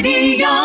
radio.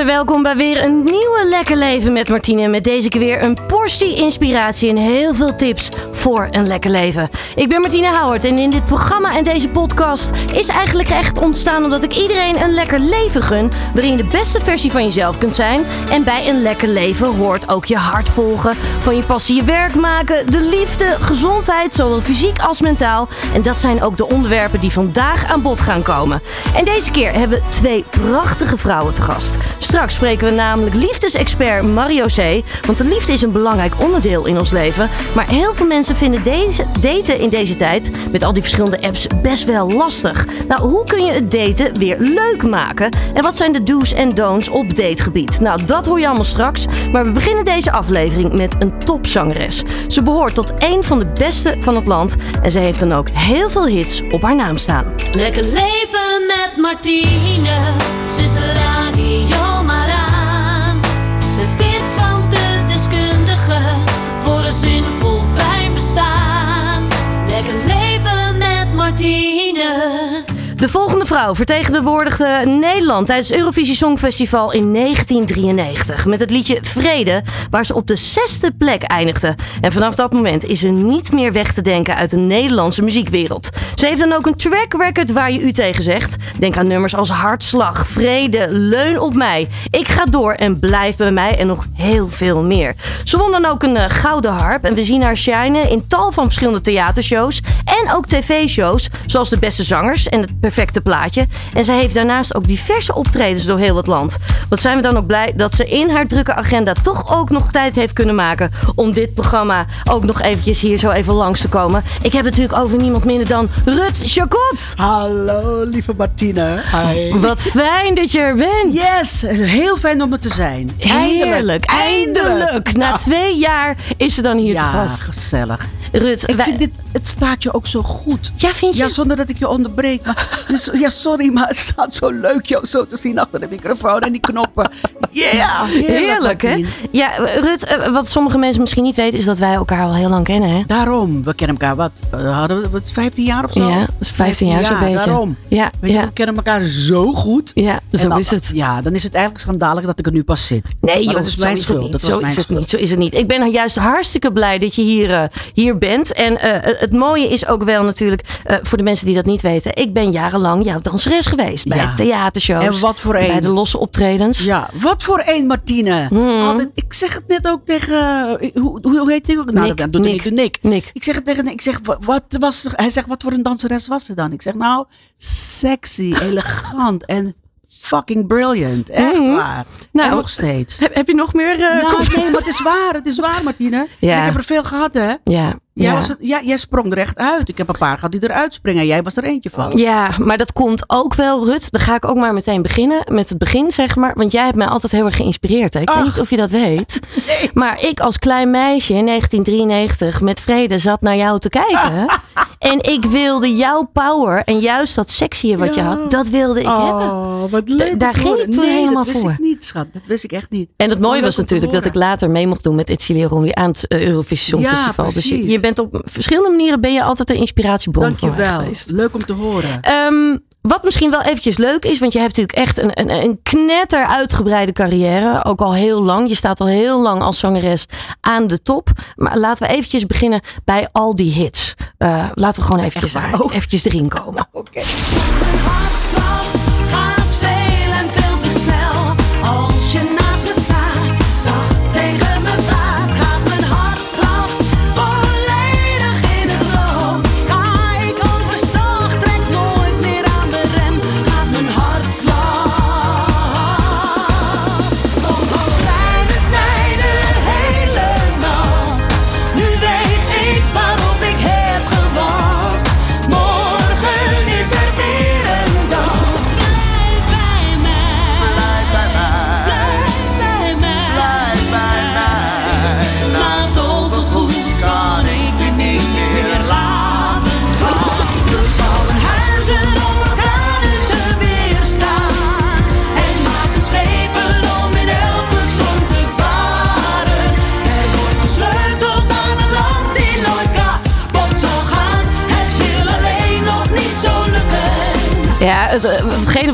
Welkom bij weer een nieuwe Lekker Leven met Martine. Met deze keer weer een portie inspiratie en heel veel tips voor een lekker leven. Ik ben Martine Houwert en in dit programma en deze podcast is eigenlijk echt ontstaan omdat ik iedereen een lekker leven gun. Waarin je de beste versie van jezelf kunt zijn. En bij een lekker leven hoort ook je hart volgen. Van je passie je werk maken, de liefde, gezondheid, zowel fysiek als mentaal. En dat zijn ook de onderwerpen die vandaag aan bod gaan komen. En deze keer hebben we twee prachtige vrouwen te gast. Straks spreken we namelijk liefdesexpert Mario C. Want de liefde is een belangrijk onderdeel in ons leven. Maar heel veel mensen vinden deze, daten in deze tijd met al die verschillende apps best wel lastig. Nou, hoe kun je het daten weer leuk maken? En wat zijn de do's en don'ts op dategebied? Nou, dat hoor je allemaal straks. Maar we beginnen deze aflevering met een topzangeres. Ze behoort tot een van de beste van het land. En ze heeft dan ook heel veel hits op haar naam staan. Lekker leven met Martine. Zet de De volgende vrouw vertegenwoordigde Nederland tijdens het Eurovisie Songfestival in 1993 met het liedje Vrede, waar ze op de zesde plek eindigde. En vanaf dat moment is ze niet meer weg te denken uit de Nederlandse muziekwereld. Ze heeft dan ook een track record waar je u tegen zegt. Denk aan nummers als Hartslag, Vrede, Leun op mij, Ik ga door en blijf bij mij en nog heel veel meer. Ze won dan ook een eh, gouden harp en we zien haar shinen in tal van verschillende theatershows en ook tv-shows, zoals De Beste Zangers en Het Perfecte Plaatje. En ze heeft daarnaast ook diverse optredens door heel het land. Wat zijn we dan ook blij dat ze in haar drukke agenda toch ook nog tijd heeft kunnen maken om dit programma ook nog eventjes hier zo even langs te komen. Ik heb het natuurlijk over niemand minder dan Rut Chacot. Hallo, lieve Martine. Hi. Wat fijn dat je er bent. Yes, heel fijn om er te zijn. Heerlijk, eindelijk. Na twee jaar is ze dan hier te Ja, gast. gezellig. Rut, Ik wij- vind dit, het staat je ook zo goed. Ja, vind je? Ja, zonder dat ik je onderbreek. Maar, dus, ja, sorry, maar het staat zo leuk jou zo te zien achter de microfoon en die knoppen. Yeah, heerlijk, Heerlijk, hè? Ja, Rut, eh, wat sommige mensen misschien niet weten, is dat wij elkaar al heel lang kennen, hè? Daarom, we kennen elkaar wat, eh, hadden we wat 15 jaar of zo? Ja, dat is 15 jaar zo'n beetje. Daarom. Ja, Weet je, ja. we kennen elkaar zo goed. Ja, zo dan- is het. Ja, dan is het eigenlijk schandalig dat ik er nu pas zit. Nee, joh, dat is mijn het schuld. Dat zo was is mijn het schuld. niet. Zo is het niet. Ik ben juist hartstikke blij dat je hier, eh, hier bent. En eh, het mooie is ook wel natuurlijk, eh, voor de mensen die dat niet weten, ik ben jarenlang jouw danseres geweest bij Ja. theatershows. En wat voor Bij een. de losse optredens. Ja, wat voor een Martine. Mhm. Altijd, ik zeg het net ook tegen, eh, hoe, hoe heet hij ook? Nou, Nick, dat doet hij Nick. niet, Nick. Nick. Ik zeg het tegen ik zeg, wa- wat was, hij zegt, wat voor een danseres was ze dan? Ik zeg, nou, sexy, elegant en fucking brilliant. Echt Mhm. waar. Nou, en nog steeds. Heb, heb je nog meer? eh, Nou, nee, maar het is waar, het is waar, Martine. Ja. Ik heb er veel gehad, hè? Ja. Jij, ja. was er, ja, jij sprong er echt uit. Ik heb een paar gehad die eruit springen. Jij was er eentje van. Ja, maar dat komt ook wel, Rut. Dan ga ik ook maar meteen beginnen met het begin, zeg maar. Want jij hebt mij altijd heel erg geïnspireerd. Hè? Ik weet niet of je dat weet. Nee. Maar ik als klein meisje in 1993 met vrede zat naar jou te kijken. en ik wilde jouw power en juist dat sexy wat je Ja. had, dat wilde ik hebben. Oh, wat leuk. daar ging ik toen nee, helemaal dat wist voor. ik niet, schat. Dat wist ik echt niet. En het mooie was natuurlijk dat ik later mee mocht doen met Itzilia Romy aan het eh, Eurovisie Ja, Songfestival. dus je, precies. je bent op verschillende manieren ben je altijd een inspiratiebron voor mij Dankjewel. geweest. Leuk om te horen. Ehm, wat misschien wel eventjes leuk is, want je hebt natuurlijk echt een, een, een knetter uitgebreide carrière. Ook al heel lang. Je staat al heel lang als zangeres aan de top. Maar laten we eventjes beginnen bij al die hits. Eh, laten we gewoon eventjes, daar- eventjes erin komen. Oké.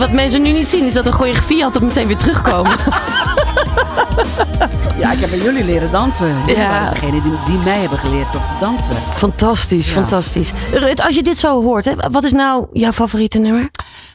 Wat mensen nu niet zien is dat de choreografie altijd meteen weer terugkomen. Ja, ik heb bij jullie leren dansen. Jullie Ja. waren degene die, die mij hebben geleerd om te dansen. Fantastisch, Ja. fantastisch. Rut, als je dit zo hoort, hè, wat is nou jouw favoriete nummer?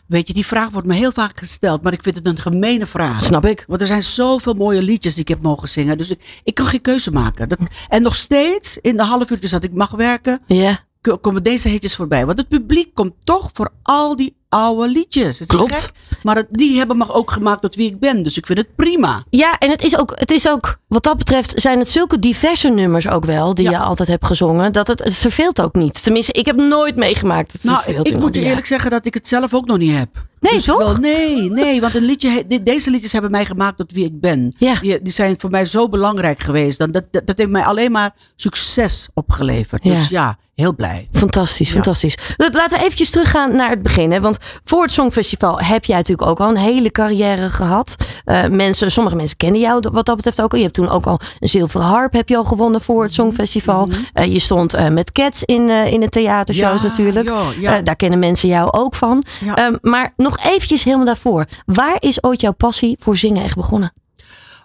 Weet je, die vraag wordt me heel vaak gesteld, maar ik vind het een gemene vraag. Snap ik. Want er zijn zoveel mooie liedjes die ik heb mogen zingen. Dus ik, ik kan geen keuze maken. Dat, en nog steeds, in de half uurtjes dat ik mag werken, Ja, komen deze hitjes voorbij. Want het publiek komt toch voor al die oude liedjes. Het is Klopt. gek, maar het, die hebben me ook gemaakt tot wie ik ben. Dus ik vind het prima. ja en het is, ook, het is ook, wat dat betreft, zijn het zulke diverse nummers ook wel, die Ja. je altijd hebt gezongen, dat het, het verveelt ook niet. Tenminste, ik heb nooit meegemaakt. dat Het Nou, ik, verveelt ik moet je eerlijk zeggen dat ik het zelf ook nog niet heb. Nee, Dus toch? Wel, nee, nee, want een liedje, dit- deze liedjes hebben mij gemaakt tot wie ik ben. Ja. Die, die zijn voor mij zo belangrijk geweest. Dat, dat, dat heeft mij alleen maar succes opgeleverd. Dus Ja. ja, heel blij. Fantastisch, Ja. fantastisch. Laten we eventjes teruggaan naar het begin. Hè? Want voor het Songfestival heb jij natuurlijk ook al een hele carrière gehad. Eh, mensen, sommige mensen kennen jou wat dat betreft ook al. Je hebt toen ook al een zilveren harp heb je al gewonnen voor het Songfestival. Eh, je stond eh, met Cats in, in de theatershows Ja, natuurlijk. ja. Daar kennen mensen jou ook van. Ehm, maar nog eventjes helemaal daarvoor. Waar is ooit jouw passie voor zingen echt begonnen?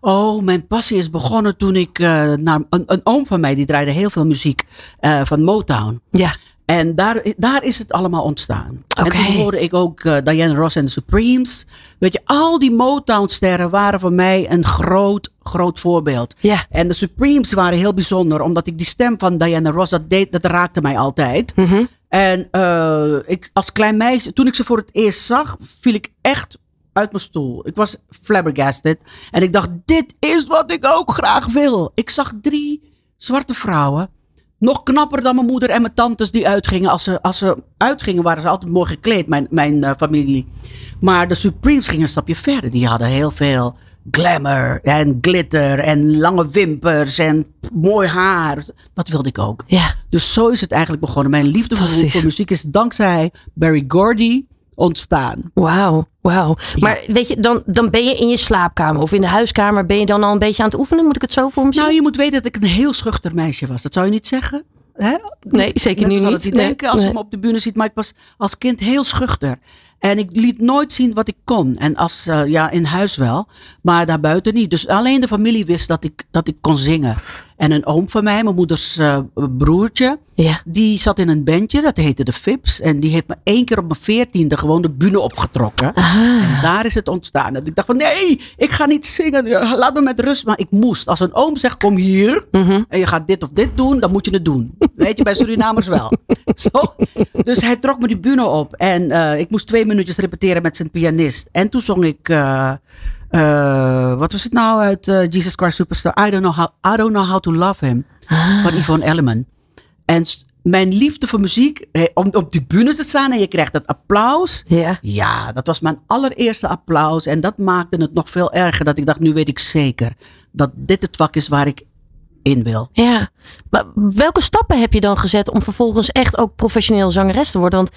Oh, mijn passie is begonnen toen ik eh, naar een, een oom van mij, die draaide heel veel muziek eh, van Motown. Ja, En daar, daar is het allemaal ontstaan. En toen hoorde ik ook eh, Diana Ross en de Supremes. Weet je, al die Motown-sterren waren voor mij een groot, groot voorbeeld. Ja. En de Supremes waren heel bijzonder, omdat ik die stem van Diana Ross, dat, deed, dat raakte mij altijd. Mhm. En eh, ik, als klein meisje, toen ik ze voor het eerst zag, viel ik echt uit mijn stoel. Ik was flabbergasted. En ik dacht, dit is wat ik ook graag wil. Ik zag drie zwarte vrouwen. Nog knapper dan mijn moeder en mijn tantes die uitgingen. Als ze, als ze uitgingen waren ze altijd mooi gekleed, mijn, mijn eh, familie. Maar de Supremes gingen een stapje verder. Die hadden heel veel glamour en glitter en lange wimpers en mooi haar. Dat wilde ik ook. ja. Dus zo is het eigenlijk begonnen. Mijn liefde voor, muziek is dankzij Barry Gordy ontstaan. Wauw, wauw. Maar weet je, dan, dan ben je in je slaapkamer of in de huiskamer, ben je dan al een beetje aan het oefenen? Moet ik het zo voor me zien? Nou, je moet weten dat ik een heel schuchter meisje was. Dat zou je niet zeggen. Hè? nee, zeker nu niet. Nee, denken als nee. ze me op de bühne ziet. Maar ik was als kind heel schuchter. En ik liet nooit zien wat ik kon. En als, eh, ja, in huis wel. Maar daarbuiten niet. Dus alleen de familie wist dat ik, dat ik kon zingen. En een oom van mij, mijn moeders eh, broertje. Ja. Die zat in een bandje, dat heette de Fips. En die heeft me één keer op mijn veertiende gewoon de bühne opgetrokken. En daar is het ontstaan. Dat ik dacht van nee, ik ga niet zingen. Laat me met rust. Maar ik moest. Als een oom zegt kom hier. En je gaat dit of dit doen, dan moet je het doen. Weet je, bij Surinamers wel. Zo. Dus hij trok me die bühne op. En eh, ik moest twee minuutjes repeteren met zijn pianist. En toen zong ik... eh, eh, wat was het nou uit eh, Jesus Christ Superstar? I don't, know how, I don't know how to love him. Van Yvonne Elliman. En mijn liefde voor muziek, eh, om op die bühne te staan en je krijgt dat applaus. Ja, dat was mijn allereerste applaus. En dat maakte het nog veel erger. Dat ik dacht, nu weet ik zeker dat dit het vak is waar ik in wil. Ja. Maar welke stappen heb je dan gezet om vervolgens echt ook professioneel zangeres te worden? Want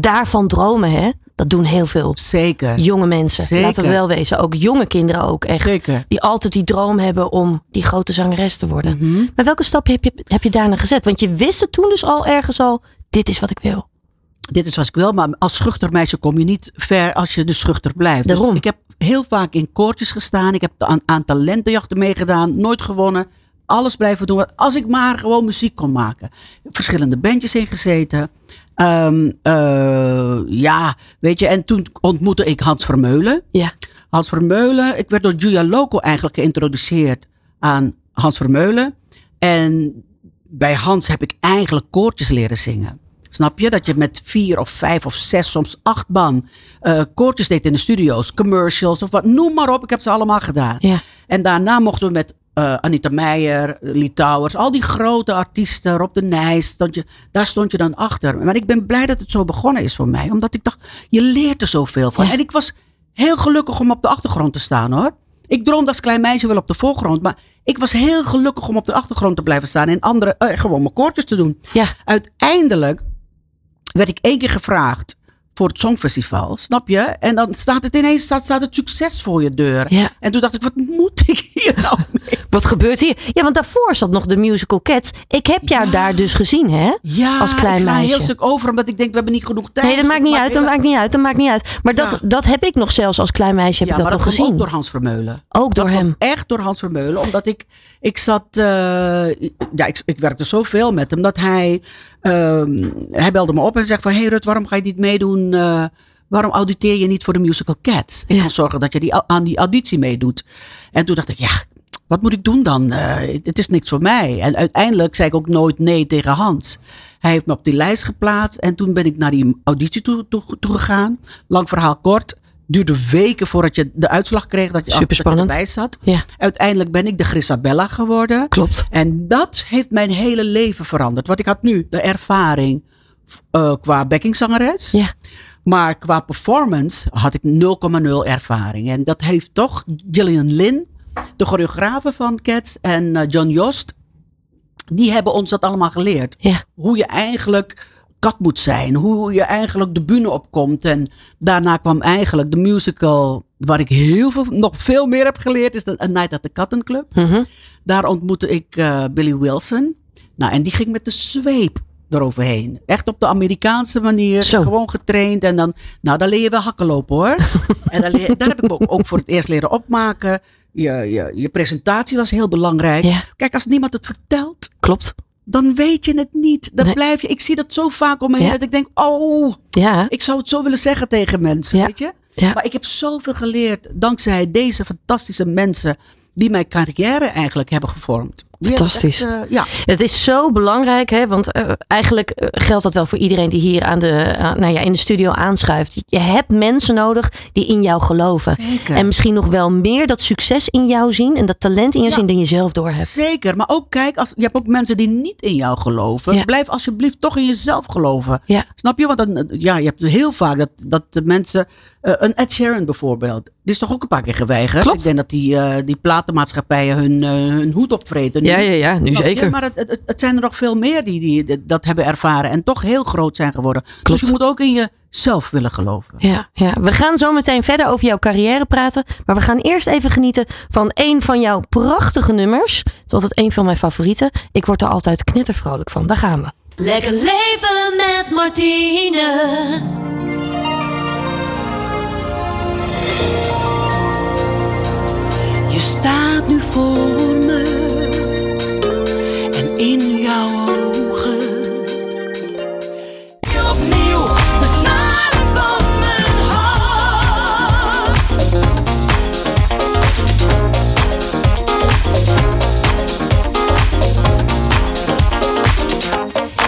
daarvan dromen, hè? Dat doen heel veel Zeker. jonge mensen. Zeker. Laten we wel wezen. Ook jonge kinderen ook echt. Zeker. Die altijd die droom hebben om die grote zangeres te worden. Mhm. Maar welke stappen heb je, heb je daarna gezet? Want je wist het toen dus al ergens al. Dit is wat ik wil. Dit is wat ik wil, maar als schuchter meisje kom je niet ver als je dus schuchter blijft. Dus Daarom. ik heb heel vaak in koortjes gestaan. Ik heb aan, aan talentenjachten meegedaan. Nooit gewonnen. Alles blijven doen. Als ik maar gewoon muziek kon maken. Verschillende bandjes ingezeten. Ehm, eh, ja, weet je. En toen ontmoette ik Hans Vermeulen. Ja. Hans Vermeulen. Ik werd door Julia Loco eigenlijk geïntroduceerd aan Hans Vermeulen. En bij Hans heb ik eigenlijk koortjes leren zingen. Snap je? Dat je met vier of vijf of zes, soms acht man eh koortjes deed in de studio's. Commercials of wat. Noem maar op. Ik heb ze allemaal gedaan. Ja. En daarna mochten we met eh, Anita Meijer, Lee Towers, al die grote artiesten, Rob de Nijs, stond je, daar stond je dan achter. Maar ik ben blij dat het zo begonnen is voor mij, omdat ik dacht, je leert er zoveel van. Ja. En ik was heel gelukkig om op de achtergrond te staan hoor. Ik droomde als klein meisje wel op de voorgrond, maar ik was heel gelukkig om op de achtergrond te blijven staan en andere, eh, gewoon mijn koortjes te doen. Ja. Uiteindelijk werd ik één keer gevraagd voor het Songfestival, snap je? En dan staat het ineens staat, staat het succes voor je deur. Ja. En toen dacht ik, wat moet ik hier nou mee? Wat gebeurt hier? Ja, want daarvoor zat nog de musical Cats. Ik heb jou Ja. daar dus gezien, hè? Ja, Als klein ik sla een meisje. heel stuk over, omdat ik denk, we hebben niet genoeg tijd. Nee, dat maakt niet uit, dat maakt niet uit, dat maakt niet uit. Maar dat, Ja. dat heb ik nog zelfs als klein meisje, heb ik dat nog gezien. ook door Hans Vermeulen. Ook door dat hem. echt door Hans Vermeulen. Omdat ik, ik zat, eh, ja, ik, ik werkte zoveel met hem. Dat hij, hij belde me op en zegt van, hey Rut, waarom ga je niet meedoen? eh, waarom auditeer je niet voor de musical Cats? Ik kan zorgen dat je die, aan die auditie meedoet. En toen dacht ik, ja, wat moet ik doen dan? Eh, het is niks voor mij. En uiteindelijk zei ik ook nooit nee tegen Hans. Hij heeft me op die lijst geplaatst. En toen ben ik naar die auditie toe, toe, toe gegaan. Lang verhaal kort. Duurde weken voordat je de uitslag kreeg dat je, dat je erbij zat. Ja, Uiteindelijk ben ik de Grisabella geworden. klopt. En dat heeft mijn hele leven veranderd. Want ik had nu de ervaring eh, qua backingzangeres. Ja. Maar qua performance had ik 0,0 ervaring. En dat heeft toch Gillian Lynn, de choreografe van Cats, en eh, John Jost, die hebben ons dat allemaal geleerd. Ja, Hoe je eigenlijk kat moet zijn. Hoe je eigenlijk de bühne opkomt. En daarna kwam eigenlijk de musical, waar ik heel veel, nog veel meer heb geleerd, is de A Night at the Cotton Club. Mhm. Daar ontmoette ik eh, Billy Wilson. Nou, en die ging met de zweep eroverheen. Echt op de Amerikaanse manier. Zo. Gewoon getraind. En dan, nou, dan leer je wel hakken lopen hoor. en dan leer, daar heb ik ook, ook voor het eerst leren opmaken. Je, je, je presentatie was heel belangrijk. Ja. Kijk, als niemand het vertelt, klopt. Dan weet je het niet. Dan Nee. blijf je. Ik zie dat zo vaak om me heen Ja. dat ik denk, oh, Ja, ik zou het zo willen zeggen tegen mensen, Ja. weet je? Maar ik heb zoveel geleerd dankzij deze fantastische mensen die mijn carrière eigenlijk hebben gevormd. Fantastisch. echt, eh, ja, Het is zo belangrijk, hè? want eh, eigenlijk eh, geldt dat wel voor iedereen die hier aan de, nou ja, in de studio aanschuift. Je hebt mensen nodig die in jou geloven. zeker. En misschien nog wel meer dat succes in jou zien en dat talent in jou Ja. zien dan je zelf door hebt. Zeker, maar ook kijk, als, je hebt ook mensen die niet in jou geloven. Ja. Blijf alsjeblieft toch in jezelf geloven. Ja. Snap je? Want dan, ja, je hebt heel vaak dat, dat de mensen, een Ed Sheeran bijvoorbeeld, die is toch ook een paar keer geweigerd. Klopt. Ik denk dat die, eh, die platenmaatschappijen hun, eh, hun hoed opvreten. Ja, ja, ja, nu je? zeker. Maar het, het, het zijn er nog veel meer die, die dat hebben ervaren en toch heel groot zijn geworden. Klopt. Dus je moet ook in jezelf willen geloven. Ja, ja, we gaan zo meteen verder over jouw carrière praten. Maar we gaan eerst even genieten van een van jouw prachtige nummers. Het is altijd een van mijn favorieten. Ik word er altijd knettervrolijk van. Daar gaan we. Lekker leven met Martine. Je staat nu voor me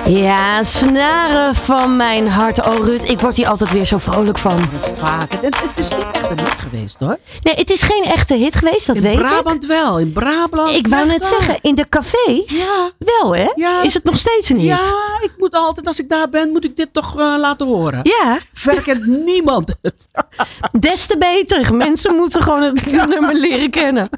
Ja, snaren van mijn hart. Oh Rut, ik word hier altijd weer zo vrolijk van. Vaak. Het, het is niet echt een hit geweest hoor. Nee, het is geen echte hit geweest, dat In weet ik. Brabant wel. In Brabant. Ik wou net zeggen, in de cafés Ja. wel hè? Ja. Is het nog steeds een hit? Ja, ik moet altijd, als ik daar ben, moet ik dit toch eh, laten horen. Ja, Verder kent niemand het. des te beter. Mensen moeten gewoon het nummer leren kennen.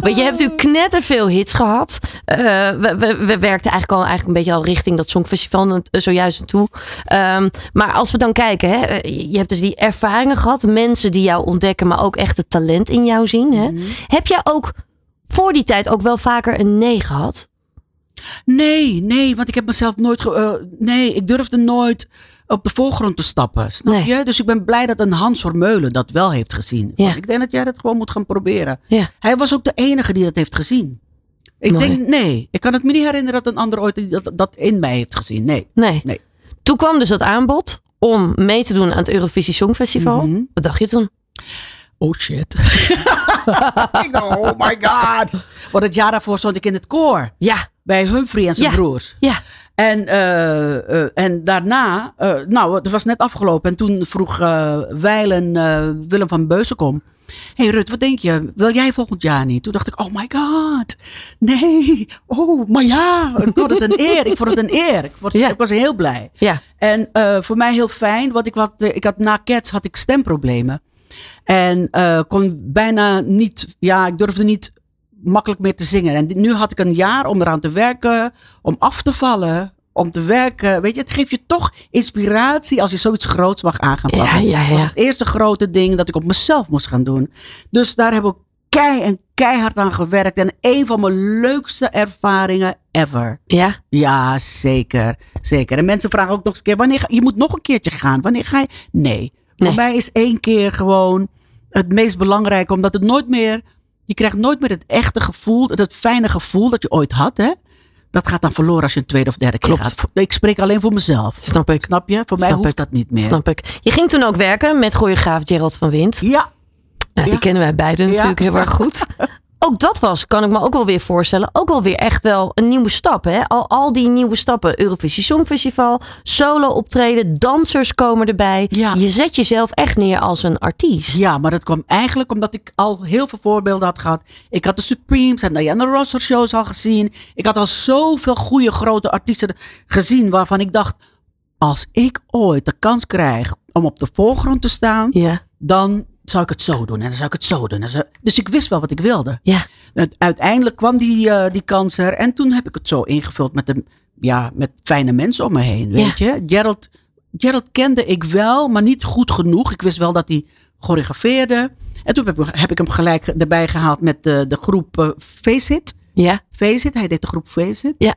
Want je hebt natuurlijk knetterveel hits gehad. Eh, we, we, we werkten eigenlijk al eigenlijk een beetje al richting dat Songfestival na- zojuist naartoe. Ehm, maar als we dan kijken, hè, eh, je hebt dus die ervaringen gehad. Mensen die jou ontdekken, maar ook echt het talent in jou zien. Hè. Heb jij ook voor die tijd ook wel vaker een nee gehad? Nee, nee, want ik heb mezelf nooit. eh, nee, ik durfde nooit op de voorgrond te stappen. Snap Nee. je? Dus ik ben blij dat een Hans Vermeulen dat wel heeft gezien. Ja. Ik denk dat jij dat gewoon moet gaan proberen. Ja. Hij was ook de enige die dat heeft gezien. Ik Mooi. denk, nee, ik kan het me niet herinneren dat een ander ooit dat, dat in mij heeft gezien. Nee. Nee. Nee. Toen kwam dus dat aanbod om mee te doen aan het Eurovisie Songfestival. Mhm. Wat dacht je toen? Oh shit. ik dacht, oh my god. Want het jaar daarvoor stond ik in het koor. Ja, Bij Humphrey en zijn Ja. broers. ja. En, eh, eh, en daarna, eh, nou, het was net afgelopen. En toen vroeg Weilen Willem van Beuzenkom. Hé hey Rut, wat denk je? Wil jij volgend jaar niet? Toen dacht ik, oh my god. Nee. Oh, maar ja. Ik vond het een eer. Ik vond het een eer. Ik, vond- Ja. ik was heel blij. Ja, En voor mij heel fijn, want ik had, eh, ik had na Cats had ik stemproblemen. En kon bijna niet, ja, ik durfde niet makkelijk meer te zingen. En nu had ik een jaar om eraan te werken, om af te vallen. om te werken. Weet je, het geeft je toch inspiratie als je zoiets groots mag aan gaan Ja, pakken. ja, Dat was ja. het eerste grote ding dat ik op mezelf moest gaan doen. Dus daar heb ik kei en keihard aan gewerkt. En een van mijn leukste ervaringen ever. Ja, Ja, zeker. Zeker. En mensen vragen ook nog eens een keer, wanneer ga, je moet nog een keertje gaan. Wanneer ga je? Nee. Nee. Voor mij is één keer gewoon het meest belangrijke, omdat het nooit meer, je krijgt nooit meer het echte gevoel, het fijne gevoel dat je ooit had, hè. Dat gaat dan verloren als je een tweede of derde keer Klopt. gaat. Ik spreek alleen voor mezelf. snap ik. Snap je? Voor mij Snap hoeft ik. dat niet meer. Snap ik. Je ging toen ook werken met choreograaf Gerald van Wind. Ja, die kennen wij beiden Ja. natuurlijk heel erg goed. Ook dat was, kan ik me ook wel weer voorstellen, ook wel weer echt wel een nieuwe stap. Hè? Al, al die nieuwe stappen. Eurovisie Songfestival, solo optreden, dansers komen erbij. Ja. Je zet jezelf echt neer als een artiest. Ja, maar dat kwam eigenlijk omdat ik al heel veel voorbeelden had gehad. Ik had de Supremes en Diana Ross shows al gezien. Ik had al zoveel goede grote artiesten gezien waarvan ik dacht, als ik ooit de kans krijg om op de voorgrond te staan, Ja, dan zou ik het zo doen en dan zou ik het zo doen. Dus ik wist wel wat ik wilde. ja, Uiteindelijk kwam die, eh, die kans er en toen heb ik het zo ingevuld met, de, ja, met fijne mensen om me heen, weet je. Gerald, Gerald kende ik wel, maar niet goed genoeg. Ik wist wel dat hij choreografeerde. En toen heb ik, heb ik hem gelijk erbij gehaald met de, de groep Face It. ja, Face It, hij deed de groep Face It. Ja.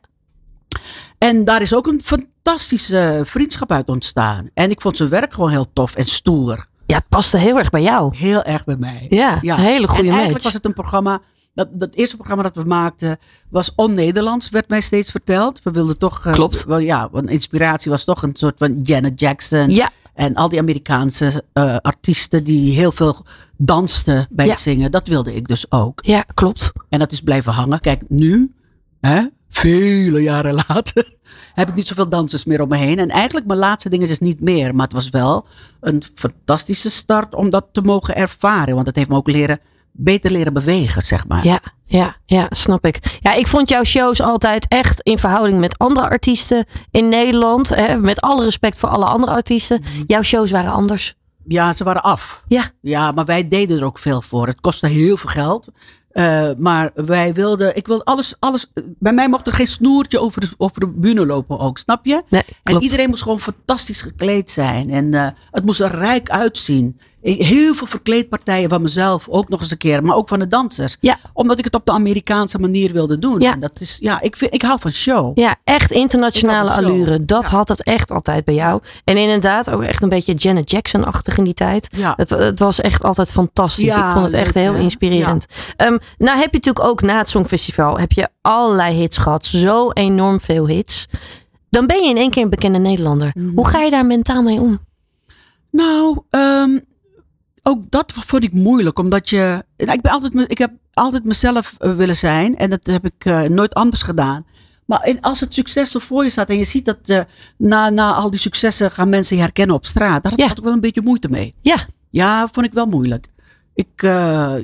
En daar is ook een fantastische vriendschap uit ontstaan. En ik vond zijn werk gewoon heel tof en stoer. Ja. Het paste heel erg bij jou. Heel erg bij mij. Ja, een hele goede En eigenlijk match. was het een programma. Dat, dat eerste programma dat we maakten was on-Nederlands, werd mij steeds verteld. We wilden toch. eh, Klopt. Wel, ja, want inspiratie was toch een soort van Janet Jackson. Ja, En al die Amerikaanse eh, artiesten die heel veel dansten bij Ja. het zingen. Dat wilde ik dus ook. ja, klopt. En dat is blijven hangen. Kijk, nu, hè, vele jaren later, heb ik niet zoveel dansers meer om me heen. En eigenlijk mijn laatste dingen is niet meer. Maar het was wel een fantastische start om dat te mogen ervaren. Want het heeft me ook leren, beter leren bewegen, zeg maar. Ja, ja, ja, snap ik. Ja, ik vond jouw shows altijd echt in verhouding met andere artiesten in Nederland. Hè, met alle respect voor alle andere artiesten. Jouw shows waren anders. Ja, ze waren af. Ja, Ja, maar wij deden er ook veel voor. Het kostte heel veel geld. Eh, maar wij wilden, ik wilde alles, alles. Bij mij mocht er geen snoertje over de, over de bühne lopen ook, snap je? nee, En iedereen moest gewoon fantastisch gekleed zijn. En eh, het moest er rijk uitzien. Heel veel verkleedpartijen van mezelf, ook nog eens een keer. Maar ook van de dansers. Ja. Omdat ik het op de Amerikaanse manier wilde doen. Ja. En dat is, ja, ik, vind, ik hou van show. Ja, echt internationale allure. Dat Ja. had het echt altijd bij jou. En inderdaad ook echt een beetje Janet Jackson-achtig in die tijd. Ja. Het, het was echt altijd fantastisch. Ja, ik vond het echt heel inspirerend. Ehm, nou heb je natuurlijk ook na het Songfestival heb je allerlei hits gehad. Zo enorm veel hits. Dan ben je in één keer een bekende Nederlander. Mhm. Hoe ga je daar mentaal mee om? Nou, ehm, ook dat vond ik moeilijk. Omdat je. nou, ik, ben altijd, ik heb altijd mezelf eh, willen zijn. En dat heb ik eh, nooit anders gedaan. Maar als het succes er voor je staat en je ziet dat eh, na, na al die successen gaan mensen je herkennen op straat. Daar had, Ja. had ik wel een beetje moeite mee. Ja, Ja, vond ik wel moeilijk. Ik, eh,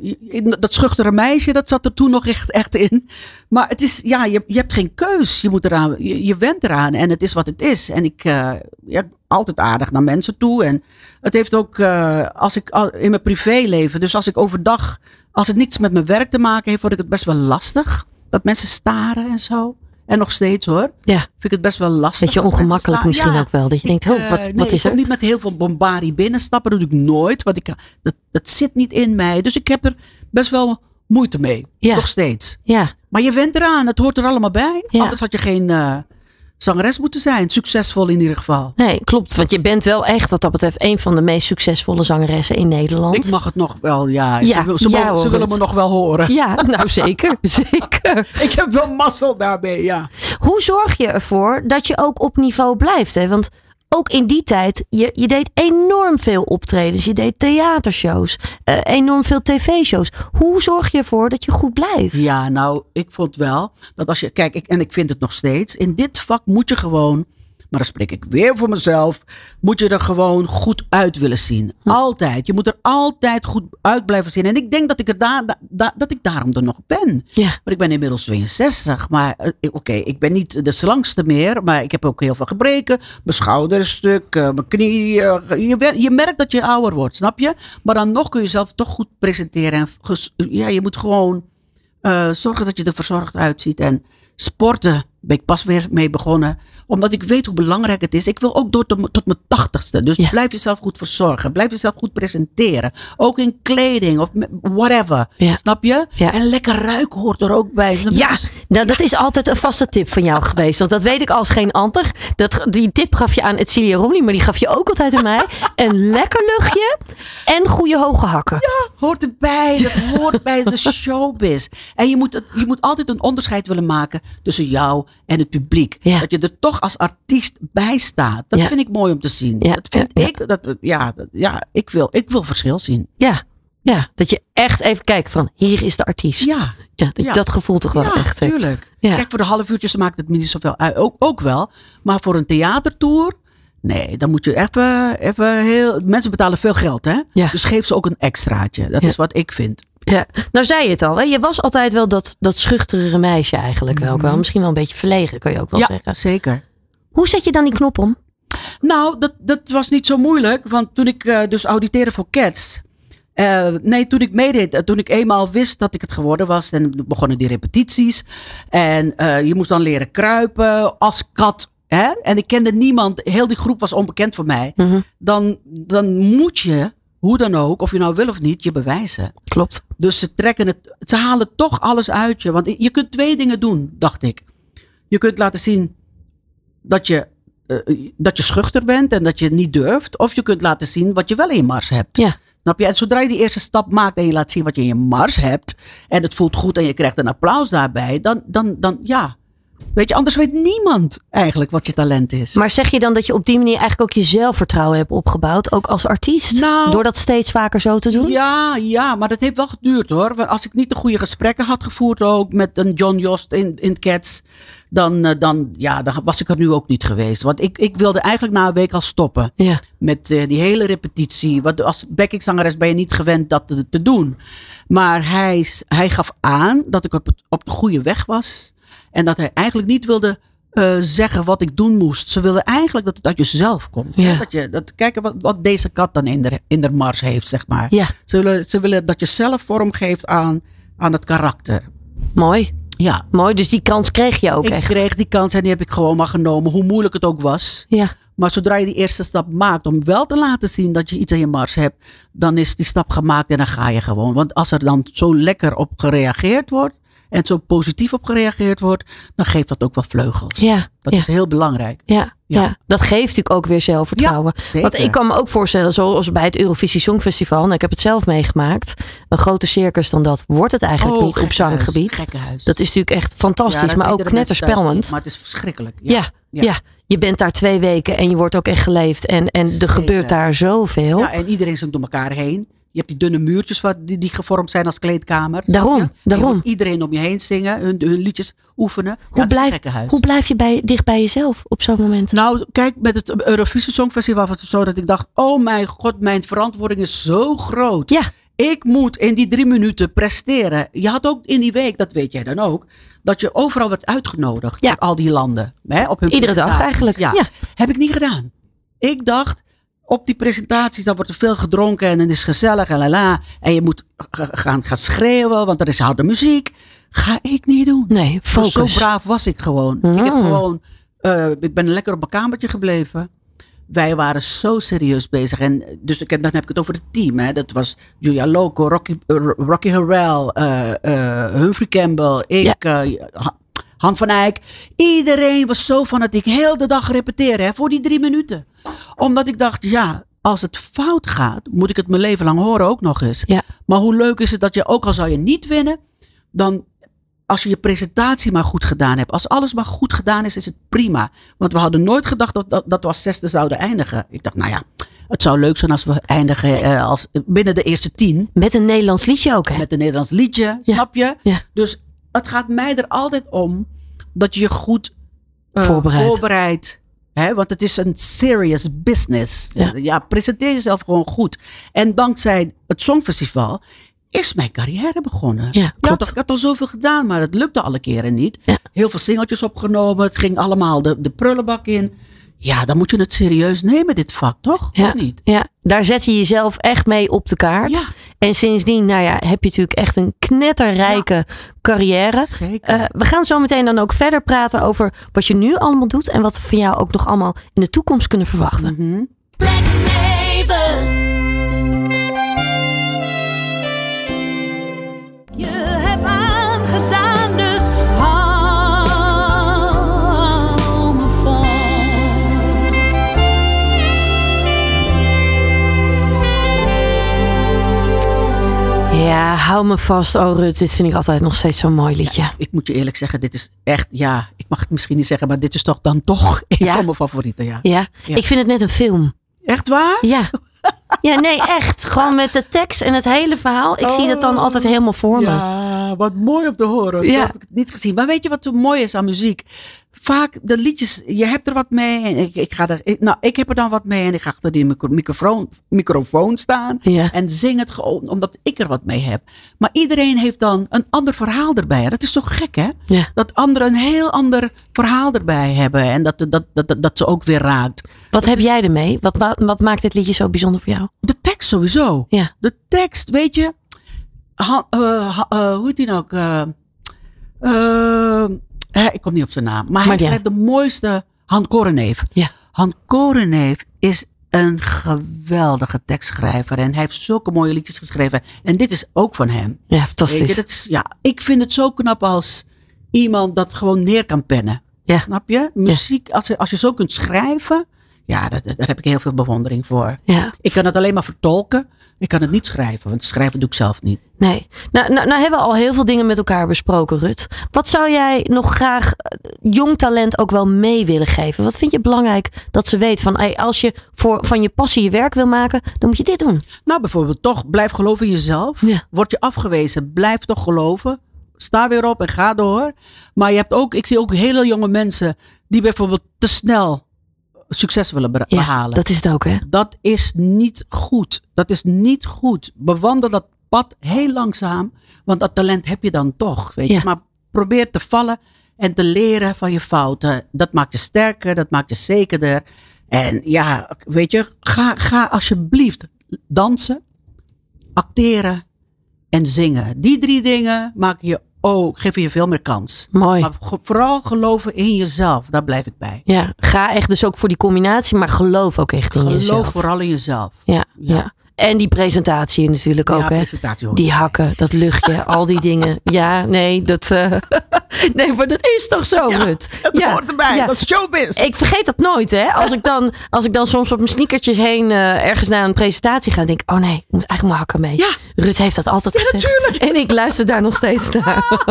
dat schuchtere meisje, dat zat er toen nog echt, echt in. Maar het is, ja, je, je hebt geen keus. Je, moet eraan, je, je went eraan en het is wat het is. En ik eh, ja, altijd aardig naar mensen toe. En het heeft ook, eh, als ik in mijn privéleven, dus als ik overdag, als het niets met mijn werk te maken heeft, vond ik het best wel lastig. Dat mensen staren en zo. En nog steeds hoor. ja. Vind ik het best wel lastig. Beetje ongemakkelijk misschien Ja. ook wel. Dat je denkt, oh, eh, wat, nee, wat is ik er? niet met heel veel bombardie binnenstappen. Dat doe ik nooit. Want ik, dat, dat zit niet in mij. Dus ik heb er best wel moeite mee. Ja. Nog steeds. Ja, Maar je went eraan. Het hoort er allemaal bij. Anders had je geen eh, zangeres moeten zijn. Succesvol in ieder geval. nee, klopt. Want je bent wel echt wat dat betreft een van de meest succesvolle zangeressen in Nederland. Ik mag het nog wel, ja. Ja, ze ze, willen me nog wel horen. Ja, nou zeker, zeker. Ik heb wel mazzel daarbij, ja. Hoe zorg je ervoor dat je ook op niveau blijft? Hè? Want ook in die tijd, je, je deed enorm veel optredens. Je deed theatershows, eh, enorm veel tv-shows. Hoe zorg je ervoor dat je goed blijft? Ja, nou, ik vond wel dat als je, kijk, ik, en ik vind het nog steeds, in dit vak moet je gewoon, maar dan spreek ik weer voor mezelf, moet je er gewoon goed uit willen zien. Altijd. Je moet er altijd goed uit blijven zien. En ik denk dat ik er daar, da- da- dat ik daarom er nog ben. Ja, Maar ik ben inmiddels 62. Maar eh, ik- oké, ik ben niet de slangste meer. Maar ik heb ook heel veel gebreken. Mijn schouder is stuk, eh, mijn knie. eh, je, je merkt dat je ouder wordt, snap je? Maar dan nog kun je jezelf toch goed presenteren. En ges- ja, je moet gewoon eh, zorgen dat je er verzorgd uitziet. En sporten, ben ik pas weer mee begonnen. Omdat ik weet hoe belangrijk het is. Ik wil ook door tot, tot mijn tachtigste. Dus Ja. blijf jezelf goed verzorgen. Blijf jezelf goed presenteren. Ook in kleding of whatever. Ja. Snap je? Ja. En lekker ruiken hoort er ook bij. Snap? Ja, Dus- nou, dat is altijd een vaste tip van jou geweest. Want dat weet ik als geen ander. Dat, die tip gaf je aan Etcilia Romney, maar die gaf je ook altijd aan mij. Een lekker luchtje en goede hoge hakken. hoort erbij. Dat hoort bij de showbiz. En je moet, het, je moet altijd een onderscheid willen maken tussen jou en het publiek. Ja. Dat je er toch als artiest bij staat. Dat Ja. vind ik mooi om te zien. Ja, Dat vind ja, ik. Dat, ja, dat- ja ik, wil, ik wil verschil zien. Ja, ja, dat je echt even kijkt van hier is de artiest. Ja. Ja, dat dat gevoel toch wel echt hebt. tuurlijk. Kijk, voor de half uurtjes maakt het me niet zoveel uit. Ook, ook wel. Maar voor een theatertour. Nee, dan moet je even, even heel. Mensen betalen veel geld, hè? Ja. Dus geef ze ook een extraatje. Dat is wat ik vind. Ja. Nou zei je het al, hè? je was altijd wel dat, dat schuchtere meisje eigenlijk wel. ook wel. Misschien wel een beetje verlegen, kan je ook wel ja, zeggen. zeker. Hoe zet je dan die knop om? Nou, dat, dat was niet zo moeilijk. Want toen ik eh, dus auditeerde voor Cats. eh, nee, toen ik meedeed, eh, toen ik eenmaal wist dat ik het geworden was, dan begonnen die repetities. En je moest dan leren kruipen als kat. Hè? En ik kende niemand, heel die groep was onbekend voor mij. Mhm. Dan, dan moet je, hoe dan ook, of je nou wil of niet, je bewijzen. Klopt. Dus ze trekken het, ze halen toch alles uit je. Want je kunt twee dingen doen, dacht ik. Je kunt laten zien dat je, eh, dat je schuchter bent en dat je niet durft. Of je kunt laten zien wat je wel in je mars hebt. Ja. Snap je? En zodra je die eerste stap maakt en je laat zien wat je in je mars hebt. En het voelt goed en je krijgt een applaus daarbij. Dan, dan, dan ja. Weet je, anders weet niemand eigenlijk wat je talent is. Maar zeg je dan dat je op die manier eigenlijk ook je zelfvertrouwen hebt opgebouwd, ook als artiest? Nou- Door dat steeds vaker zo te doen? Ja, ja, maar dat heeft wel geduurd hoor. Want als ik niet de goede gesprekken had gevoerd ook met een John Jost in, in Cats, dan, eh, dan, ja, dan was ik er nu ook niet geweest. Want ik, ik wilde eigenlijk na een week al stoppen Ja. met eh, die hele repetitie. Want als backingzangeres ben je niet gewend dat te, te doen. Maar hij, hij gaf aan dat ik op, het- op de goede weg was. En dat hij eigenlijk niet wilde eh, zeggen wat ik doen moest. Ze wilden eigenlijk dat het uit jezelf komt. hè. Dat je, dat, kijken wat, wat deze kat dan in de, in de mars heeft, zeg maar. Ja. Ze, willen, ze willen dat je zelf vorm geeft aan, aan het karakter. Mooi. Ja, Mooi. Dus die kans kreeg je ook ik echt. kreeg die kans en die heb ik gewoon maar genomen. Hoe moeilijk het ook was. Ja. Maar zodra je die eerste stap maakt om wel te laten zien dat je iets aan je mars hebt, dan is die stap gemaakt en dan ga je gewoon. Want als er dan zo lekker op gereageerd wordt en zo positief op gereageerd wordt, dan geeft dat ook wel vleugels. Ja. Dat ja. is heel belangrijk. Ja, ja. Ja. dat geeft natuurlijk ook weer zelfvertrouwen. Ja, zeker. Want ik kan me ook voorstellen, zoals bij het Eurovisie Songfestival, nou, ik heb het zelf meegemaakt, een grote circus dan dat wordt het eigenlijk Oh, niet op zanggebied. gekkenhuis. Dat is natuurlijk echt fantastisch, maar ook knetterspellend. Maar het is verschrikkelijk. Ja, ja. Je bent daar twee weken en je wordt ook echt geleefd. En, en er Zeker. gebeurt daar zoveel. Ja, en iedereen zingt door elkaar heen. Je hebt die dunne muurtjes wat, die, die gevormd zijn als kleedkamer. Daarom, daarom. iedereen om je heen zingen, hun, hun liedjes oefenen. Ja, hoe, een blijf, hoe blijf je bij, dicht bij jezelf op zo'n moment? Nou, kijk, met het Eurovisie Songfestival was het zo dat ik dacht: oh mijn god, mijn verantwoording is zo groot. Ja, Ik moet in die drie minuten presteren. Je had ook in die week, dat weet jij dan ook, dat je overal werd uitgenodigd. Ja. Door al die landen. Hè, op hun Iedere dag eigenlijk, Ja. ja. Heb ik niet gedaan. Ik dacht, op die presentaties, dan wordt er veel gedronken en het is gezellig en lala. En je moet gaan, gaan schreeuwen, want er is harde muziek. Ga ik niet doen. nee, Dus focus. Zo braaf was ik gewoon. Ik heb Mm. gewoon, eh, ik ben lekker op mijn kamertje gebleven. Wij waren zo serieus bezig. En dus ik heb, dan heb ik het over het team. Hè. Dat was Julia Loco, Rocky, eh, Rocky Harrell, eh, Humphrey Campbell, ik, Ha- Han van Eyck. Iedereen was zo fanatiek. Heel de dag repeteren hè, voor die drie minuten. Omdat ik dacht, ja, als het fout gaat, moet ik het mijn leven lang horen ook nog eens. Ja. Maar hoe leuk is het dat je, ook al zou je niet winnen, dan als je je presentatie maar goed gedaan hebt. Als alles maar goed gedaan is, is het prima. Want we hadden nooit gedacht dat, dat, dat we als zesde zouden eindigen. Ik dacht, nou ja, het zou leuk zijn als we eindigen eh, als, binnen de eerste tien. Met een Nederlands liedje ook, hè? Met een Nederlands liedje, Ja. snap je? Ja. Dus het gaat mij er altijd om dat je je goed eh, Voorbereidt. voorbereidt. Hè? Want het is een serious business. Ja. Ja. presenteer jezelf gewoon goed. En dankzij het Songfestival is mijn carrière begonnen. Ja, klopt. ik had al zoveel gedaan, maar het lukte alle keren niet. Ja. Heel veel singeltjes opgenomen. Het ging allemaal de, de prullenbak in. Ja, dan moet je het serieus nemen, dit vak, toch? Ja, Of niet? ja, daar zet je jezelf echt mee op de kaart. Ja. En sindsdien, nou ja, heb je natuurlijk echt een knetterrijke carrière. Zeker. Eh, we gaan zo meteen dan ook verder praten over wat je nu allemaal doet en wat we van jou ook nog allemaal in de toekomst kunnen verwachten. Mhm. Leven. Hou me vast, oh Rut. Dit vind ik altijd nog steeds zo'n mooi liedje. Ik moet je eerlijk zeggen, dit is echt, ja, ik mag het misschien niet zeggen, maar dit is toch dan toch een Ja? van mijn favorieten, ja. Ja? Ja. ik vind het net een film. Echt waar? Ja. Ja, nee, echt. Gewoon met de tekst en het hele verhaal. Ik zie dat dan altijd helemaal voor me. Ja, wat mooi om te horen. Zo Ja. heb ik het niet gezien. Maar weet je wat zo mooi is aan muziek? Vaak de liedjes, je hebt er wat mee. En ik, ik, ga er, ik- nou, ik heb er dan wat mee en ik ga achter die micro- microfoon, microfoon staan. Ja. En zing het gewoon omdat ik er wat mee heb. Maar iedereen heeft dan een ander verhaal erbij. Dat is zo gek, hè? Ja. Dat anderen een heel ander verhaal erbij hebben. En dat, dat, dat, dat, dat ze ook weer raakt. Wat heb jij ermee? Wat, wat, wat maakt dit liedje zo bijzonder voor jou? De tekst sowieso. Ja. De tekst, weet je. Ha, eh, ha- eh, hoe heet die nou ook? Eh, eh, ik kom niet op zijn naam. Maar hij ja. schrijft de mooiste. Han Koreneef. Ja. Han Koreneef is een geweldige tekstschrijver. En hij heeft zulke mooie liedjes geschreven. En dit is ook van hem. Ja, fantastisch. je, is, ja, ik vind het zo knap als iemand dat gewoon neer kan pennen. Ja. Snap je? Muziek, als, je- als je zo kunt schrijven. Ja, daar, daar heb ik heel veel bewondering voor. Ja. Ik kan het alleen maar vertolken. Ik kan het niet schrijven, want schrijven doe ik zelf niet. Nee. Nou, nou, nou hebben we al heel veel dingen met elkaar besproken, Rut. Wat zou jij nog graag eh, jong talent ook wel mee willen geven? Wat vind je belangrijk dat ze weet van als je voor, van je passie je werk wil maken, dan moet je dit doen. Nou, bijvoorbeeld toch, blijf geloven in jezelf. Ja. Word je afgewezen, blijf toch geloven. Sta weer op en ga door. Maar je hebt ook, ik zie ook hele jonge mensen die bijvoorbeeld te snel succes willen Ja, behalen. dat is het ook, hè? Dat is niet goed. Dat is niet goed. Bewandel dat pad heel langzaam, want dat talent heb je dan toch. Weet Ja. je? Maar probeer te vallen en te leren van je fouten. Dat maakt je sterker, dat maakt je zekerder. En ja, weet je, ga, ga alsjeblieft dansen, acteren en zingen. Die drie dingen maken je ook, geven je veel meer kans. Mooi. Maar vooral geloven in jezelf, daar blijf ik bij. Ja, ga echt dus ook voor die combinatie, maar geloof ook echt in Geloof jezelf. vooral in jezelf. Ja, ja. Ja. En die presentatie natuurlijk ook, Ja, hè? presentatie hoor Die hakken, dat luchtje, al die dingen. Ja, nee, dat. eh, nee, maar dat is toch zo, Rut? Het ja, hoort erbij, ja. dat is showbiz. Ik vergeet dat nooit, hè? Als ik dan, als ik dan soms op mijn sneakertjes heen eh, ergens naar een presentatie ga, denk ik: oh nee, ik moet eigenlijk mijn hakken mee. Ja. Rut heeft dat altijd Ja, gezegd. natuurlijk. En ik luister daar nog steeds naar.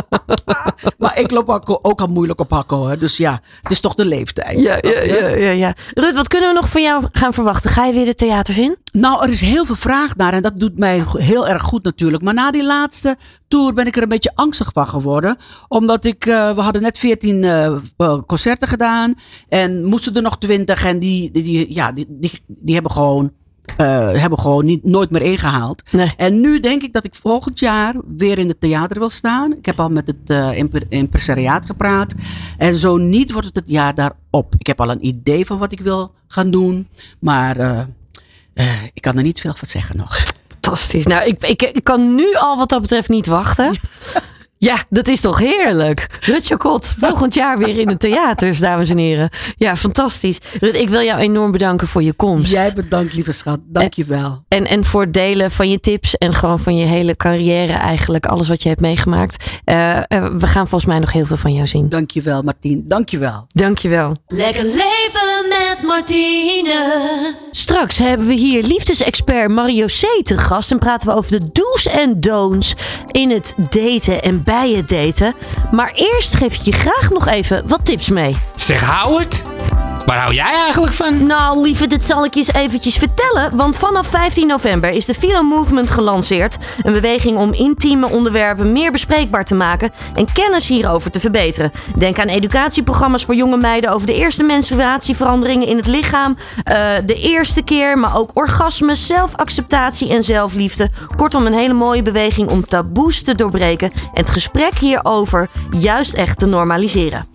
Maar ik loop ook, ook al moeilijk op hakken hoor. Dus ja, het is toch de leeftijd. Ja, ja, ja, ja, ja. Rut, wat kunnen we nog van jou gaan verwachten? Ga je weer de theaters in? Nou, er is heel veel vraag naar en dat doet mij heel erg goed natuurlijk. Maar na die laatste tour ben ik er een beetje angstig van geworden. Omdat ik, eh, we hadden net 14 eh, eh, concerten gedaan en moesten er nog 20 en die, die, die- ja, die, die, die hebben gewoon, hebben gewoon niet, nooit meer ingehaald. Nee. En nu denk ik dat ik volgend jaar weer in het theater wil staan. Ik heb al met het impresariaat gepraat. En zo niet wordt het het jaar daarop. Ik heb al een idee van wat ik wil gaan doen. Maar eh, ik kan er niet veel van zeggen nog. Fantastisch. Nou, ik, ik, ik kan nu al wat dat betreft niet wachten. Ja, dat is toch heerlijk. Rut Chacot, volgend jaar weer in de theaters, dames en heren. Ja, fantastisch. Rut, ik wil jou enorm bedanken voor je komst. Jij bedankt, lieve schat. Dank je wel. En, en voor het delen van je tips en gewoon van je hele carrière eigenlijk. Alles wat je hebt meegemaakt. Eh, eh, we gaan volgens mij nog heel veel van jou zien. Dank je wel, Martien. Dank je wel. Dankjewel. Lekker leven Martine. Straks hebben we hier liefdesexpert Mario C. te gast. En praten we over de do's en don'ts in het daten en bij het daten. Maar eerst geef ik je graag nog even wat tips mee. Zeg Howard, waar hou jij eigenlijk van? Nou, lieve, dit zal ik je eens eventjes vertellen. Want vanaf 15 november is de Philo Movement gelanceerd. Een beweging om intieme onderwerpen meer bespreekbaar te maken en kennis hierover te verbeteren. Denk aan educatieprogramma's voor jonge meiden over de eerste menstruatieveranderingen in het lichaam. eh, de eerste keer, maar ook orgasmes, zelfacceptatie en zelfliefde. Kortom, een hele mooie beweging om taboes te doorbreken en het gesprek hierover juist echt te normaliseren.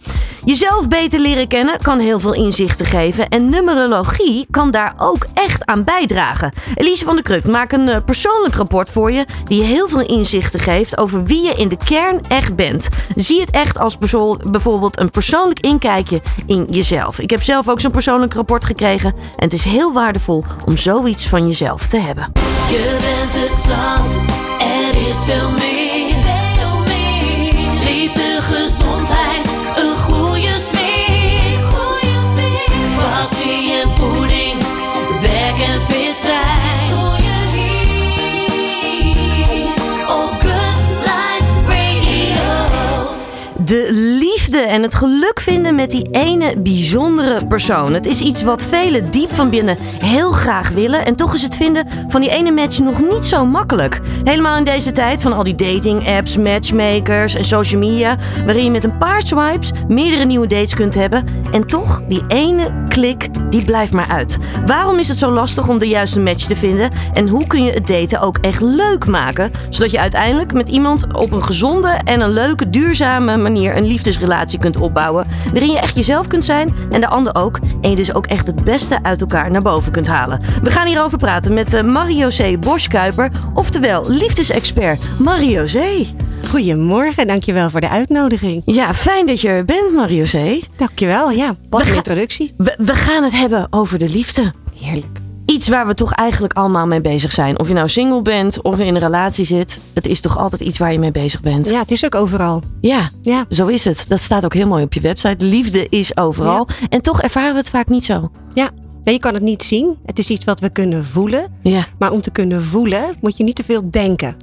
Jezelf beter leren kennen kan heel veel inzichten geven. En numerologie kan daar ook echt aan bijdragen. Elise van der Kruk maakt een eh, persoonlijk rapport voor je. Die heel veel inzichten geeft over wie je in de kern echt bent. Zie het echt als bijvoorbeeld een persoonlijk inkijkje in jezelf. Ik heb zelf ook zo'n persoonlijk rapport gekregen. En het is heel waardevol om zoiets van jezelf te hebben. Je bent het zand, er is veel meer. De en het geluk vinden met die ene bijzondere persoon. Het is iets wat velen diep van binnen heel graag willen. En toch is het vinden van die ene match nog niet zo makkelijk. Helemaal in deze tijd van al die dating apps, matchmakers en social media. Waarin je met een paar swipes meerdere nieuwe dates kunt hebben. En toch, die ene klik, die blijft maar uit. Waarom is het zo lastig om de juiste match te vinden? En hoe kun je het daten ook echt leuk maken? Zodat je uiteindelijk met iemand op een gezonde en een leuke, duurzame manier een liefdesrelatie kunt opbouwen. Waarin je echt jezelf kunt zijn en de ander ook. En je dus ook echt het beste uit elkaar naar boven kunt halen. We gaan hierover praten met eh, Marie-José Boschkuiper, oftewel liefdesexpert Marie-José. Goedemorgen, dankjewel voor de uitnodiging. Ja, fijn dat je er bent, Marie-José. Dankjewel, ja. Wat een introductie. We, we gaan het hebben over de liefde. Heerlijk. Iets waar we toch eigenlijk allemaal mee bezig zijn. Of je nou single bent of in een relatie zit. Het is toch altijd iets waar je mee bezig bent. Ja, het is ook overal. Ja, Ja. zo is het. Dat staat ook heel mooi op je website. Liefde is overal. En toch ervaren we het vaak niet zo. Ja. je kan het niet zien. Het is iets wat we kunnen voelen. Ja, Maar om te kunnen voelen, moet je niet te veel denken.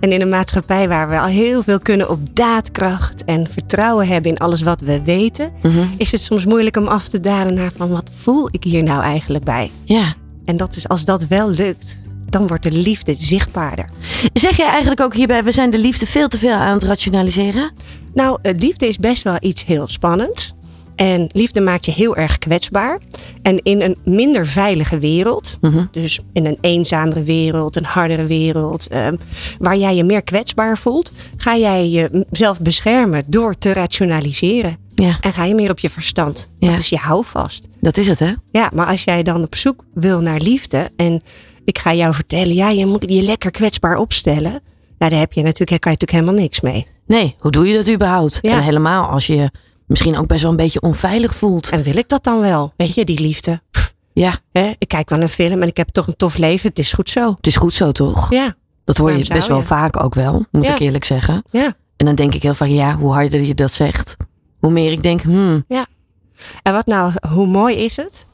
En in een maatschappij waar we al heel veel kunnen op daadkracht en vertrouwen hebben in alles wat we weten, is het soms moeilijk om af te dalen naar van wat voel ik hier nou eigenlijk bij? ja. En dat is als dat wel lukt, dan wordt de liefde zichtbaarder. Zeg jij eigenlijk ook hierbij, we zijn de liefde veel te veel aan het rationaliseren? Nou, eh, liefde is best wel iets heel spannends. En liefde maakt je heel erg kwetsbaar. En in een minder veilige wereld, dus in een eenzamere wereld, een hardere wereld, ehm, waar jij je meer kwetsbaar voelt, ga jij jezelf beschermen door te rationaliseren. Ja, En ga je meer op je verstand. Ja. Dat is je houvast. dat is het hè? Ja, maar als jij dan op zoek wil naar liefde en ik ga jou vertellen, ja, je moet je lekker kwetsbaar opstellen. Nou, daar heb je natuurlijk, daar kan je natuurlijk helemaal niks mee. Nee, hoe doe je dat überhaupt? Ja. En helemaal als je misschien ook best wel een beetje onveilig voelt. En wil ik dat dan wel? Weet je, die liefde. Pff, Ja, hè, ik kijk wel een film en ik heb toch een tof leven. Het is goed zo. het is goed zo toch? Ja, Dat hoor je best wel je? vaak ook wel, moet Ja. ik eerlijk zeggen. ja. En dan denk ik heel vaak, ja, hoe harder je dat zegt, hoe meer ik denk, hmm, En wat nou, hoe mooi is het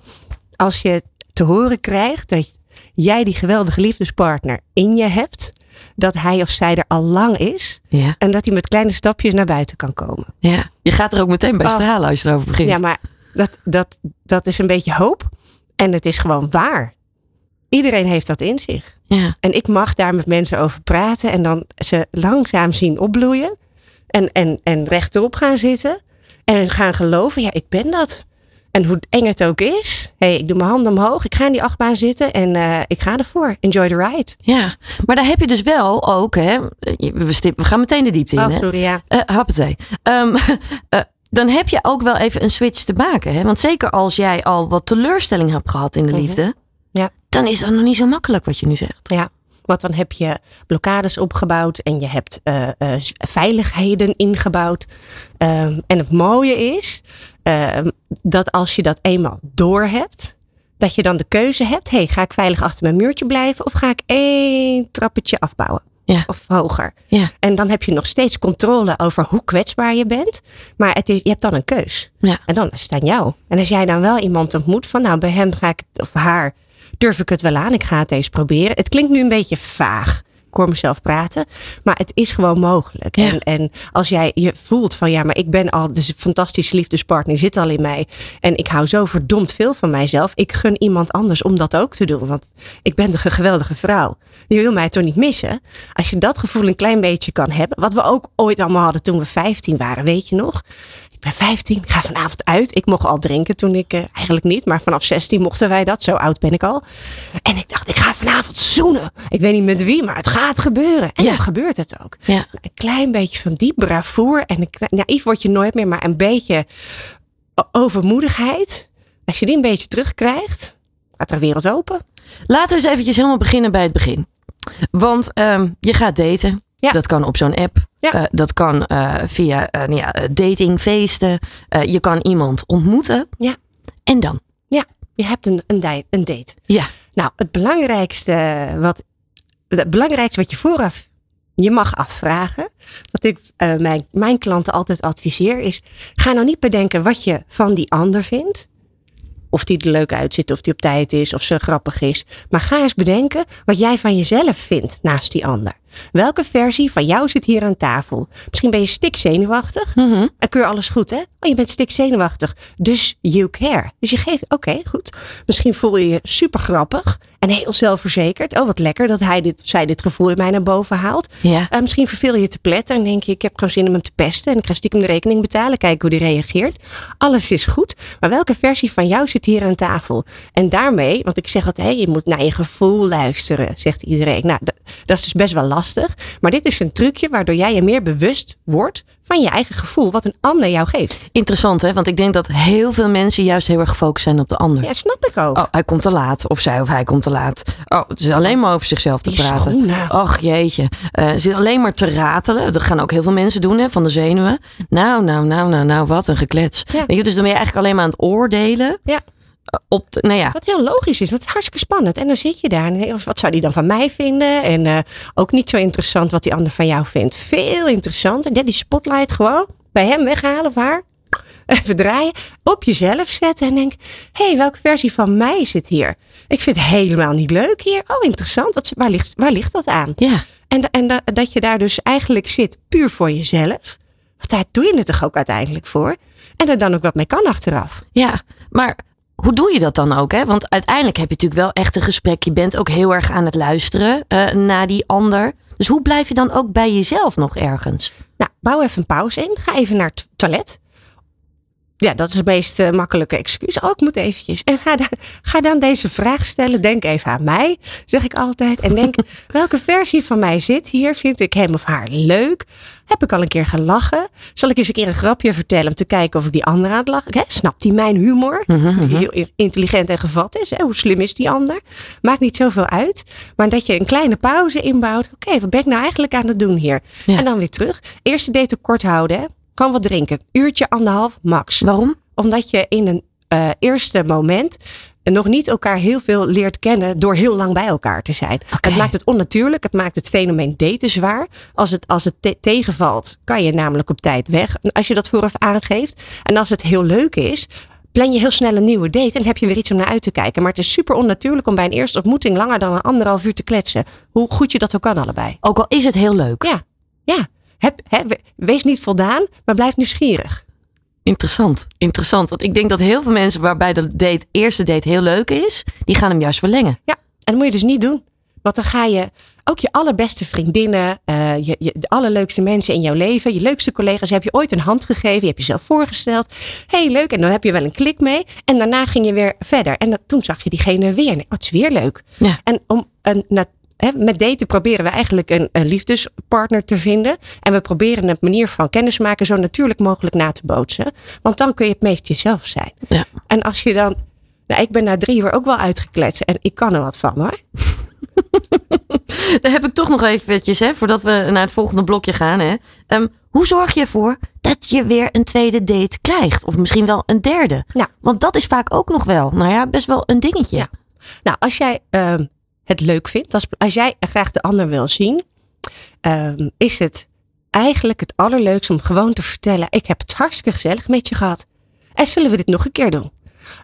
als je te horen krijgt dat jij die geweldige liefdespartner in je hebt. Dat hij of zij er al lang is. ja, En dat hij met kleine stapjes naar buiten kan komen. ja. Je gaat er ook meteen bij Oh. stralen als je erover begint. Ja, maar dat, dat, dat is een beetje hoop. En het is gewoon waar. Iedereen heeft dat in zich. ja. En ik mag daar met mensen over praten en dan ze langzaam zien opbloeien. En, en, en rechtop gaan zitten. En gaan geloven, ja, ik ben dat. En hoe eng het ook is. hey, ik doe mijn handen omhoog. Ik ga in die achtbaan zitten en eh, ik ga ervoor. Enjoy the ride. Ja, maar daar heb je dus wel ook, hè, we, stip, we gaan meteen de diepte in. Oh, hè? sorry, ja. Eh, happatee. Ehm, eh, dan heb je ook wel even een switch te maken. Hè? Want zeker als jij al wat teleurstelling hebt gehad in de Mhm. liefde, Ja. dan is dat nog niet zo makkelijk wat je nu zegt. Ja, want dan heb je blokkades opgebouwd en je hebt eh, eh, veiligheden ingebouwd. Ehm, en het mooie is ehm, dat als je dat eenmaal door hebt, dat je dan de keuze hebt: hey, ga ik veilig achter mijn muurtje blijven of ga ik één trappetje afbouwen? Ja. Of hoger. Ja. En dan heb je nog steeds controle over hoe kwetsbaar je bent. Maar het is, je hebt dan een keus. Ja. En dan is het aan jou. En als jij dan wel iemand ontmoet van, nou, bij hem ga ik, of haar, durf ik het wel aan. Ik ga het eens proberen. Het klinkt nu een beetje vaag. Ik hoor mezelf praten. Maar het is gewoon mogelijk. Ja. En, en als jij je voelt van, ja, maar ik ben al de fantastische liefdespartner, zit al in mij. En ik hou zo verdomd veel van mijzelf. Ik gun iemand anders om dat ook te doen. Want ik ben een geweldige vrouw. Je wil mij toch niet missen? Als je dat gevoel een klein beetje kan hebben. Wat we ook ooit allemaal hadden toen we 15 waren, weet je nog? Ik ben 15, ik ga vanavond uit. Ik mocht al drinken toen ik, eh, eigenlijk niet, maar vanaf 16 mochten wij dat. Zo oud ben ik al. En ik dacht, ik ga vanavond zoenen. Ik weet niet met wie, maar het gaat gebeuren. En Ja. dan gebeurt het ook. Ja. Een klein beetje van die bravoer. En een klein, naïef word je nooit meer, maar een beetje overmoedigheid. Als je die een beetje terugkrijgt, gaat er wereld open. Laten we eens eventjes helemaal beginnen bij het begin. Want ehm, je gaat daten. Ja. Dat kan op zo'n app. Ja. Eh, dat kan eh, via eh, nou ja, eh, datingfeesten. Eh, je kan iemand ontmoeten. Ja. En dan? Ja, je hebt een, een, date. Ja. Nou, het belangrijkste wat, het belangrijkste wat je vooraf je mag afvragen, wat ik mijn, mijn klanten altijd adviseer, is: ga nou niet bedenken wat je van die ander vindt. Of die er leuk uitziet, of die op tijd is, of ze grappig is. Maar ga eens bedenken wat jij van jezelf vindt naast die ander. Welke versie van jou zit hier aan tafel? Misschien ben je stik zenuwachtig. Mhm. En keur alles goed, hè? Oh, je bent stik zenuwachtig. Dus you care. Dus je geeft, oké, goed. Misschien voel je je super grappig en heel zelfverzekerd. Oh, wat lekker dat hij dit, zij dit gevoel in mij naar boven haalt. Ja. Eh, misschien verveel je te pletten en denk je, ik heb gewoon zin om hem te pesten. En ik ga stiekem de rekening betalen, kijken hoe die reageert. Alles is goed. Maar welke versie van jou zit hier aan tafel? En daarmee, want ik zeg altijd, je moet naar je gevoel luisteren, zegt iedereen. Nou, d- dat is dus best wel lastig. Maar dit is een trucje waardoor jij je meer bewust wordt van je eigen gevoel, wat een ander jou geeft. Interessant hè, want ik denk dat heel veel mensen juist heel erg gefocust zijn op de ander. Ja, snap ik ook. Oh, hij komt te laat. Of zij of hij komt te laat. Oh, het is alleen maar over zichzelf te Die praten. schoenen. Och jeetje. Eh zit alleen maar te ratelen. Dat gaan ook heel veel mensen doen hè, van de zenuwen. Nou, nou, nou, nou, nou, wat een geklets. Ja. Weet je, dus dan ben je eigenlijk alleen maar aan het oordelen. Ja. Op de, nou ja, Wat heel logisch is, wat hartstikke spannend. En dan zit je daar en wat zou die dan van mij vinden? En eh, ook niet zo interessant wat die ander van jou vindt. Veel interessanter. Die spotlight gewoon bij hem weghalen of haar. Even draaien. Op jezelf zetten en denk, hé, hey, welke versie van mij zit hier? Ik vind het helemaal niet leuk hier. Oh, interessant. Wat, waar, ligt, waar ligt dat aan? ja. En, en da- dat je daar dus eigenlijk zit puur voor jezelf. Want daar doe je het toch ook uiteindelijk voor? En er dan ook wat mee kan achteraf. Ja, maar hoe doe je dat dan ook? Hè? Want uiteindelijk heb je natuurlijk wel echt een gesprek. Je bent ook heel erg aan het luisteren eh, naar die ander. Dus hoe blijf je dan ook bij jezelf nog ergens? Nou, bouw even een pauze in. Ga even naar het toilet. Ja, dat is het meest eh, makkelijke excuus. Oh, ik moet eventjes. En ga, dan- ga dan deze vraag stellen. Denk even aan mij, zeg ik altijd. En denk, welke versie van mij zit hier? Vind ik hem of haar leuk? Heb ik al een keer gelachen? Zal ik eens een keer een grapje vertellen om te kijken of ik die ander aan het lachen? Hè? Snapt hij mijn humor? Die heel intelligent en gevat is. Hè? Hoe slim is die ander? Maakt niet zoveel uit. Maar dat je een kleine pauze inbouwt. Oké, wat ben ik nou eigenlijk aan het doen hier? Ja. En dan weer terug. Eerste date kort houden. Hè? Gewoon wat drinken. Uurtje, anderhalf, max. Waarom? Omdat je in een eh, eerste moment nog niet elkaar heel veel leert kennen door heel lang bij elkaar te zijn. Het maakt het onnatuurlijk. Het maakt het fenomeen daten zwaar. Als het, als het te- tegenvalt, kan je namelijk op tijd weg. Als je dat vooraf aangeeft. En als het heel leuk is, plan je heel snel een nieuwe date. En heb je weer iets om naar uit te kijken. Maar het is super onnatuurlijk om bij een eerste ontmoeting langer dan een anderhalf uur te kletsen. Hoe goed je dat ook kan allebei. Ook al is het heel leuk. Ja, ja. Heb, wees niet voldaan, maar blijf nieuwsgierig. Interessant, interessant. Want ik denk dat heel veel mensen waarbij de date, eerste date heel leuk is, die gaan hem juist verlengen. Ja, en dat moet je dus niet doen. Want dan ga je ook je allerbeste vriendinnen, eh, je, je, de allerleukste mensen in jouw leven, je leukste collega's, heb je ooit een hand gegeven, je hebt jezelf voorgesteld. hey, leuk. En dan heb je wel een klik mee. En daarna ging je weer verder. En dat, toen zag je diegene weer. Nee, oh, het is weer leuk. Ja. En om een, met daten proberen we eigenlijk een, een liefdespartner te vinden. En we proberen een manier van kennismaken zo natuurlijk mogelijk na te bootsen. Want dan kun je het meest jezelf zijn. Ja. En als je dan. Nou, ik ben na drie uur ook wel uitgekletst en ik kan er wat van hoor. Dan heb ik toch nog eventjes, hè, voordat we naar het volgende blokje gaan. Hè. Ehm, hoe zorg je ervoor dat je weer een tweede date krijgt? Of misschien wel een derde? Nou. Want dat is vaak ook nog wel, nou ja, best wel een dingetje. Ja. Nou, als jij ehm, het leuk vindt, als, als jij graag de ander wil zien, ehm, is het eigenlijk het allerleukste om gewoon te vertellen: Ik heb het hartstikke gezellig met je gehad. En zullen we dit nog een keer doen?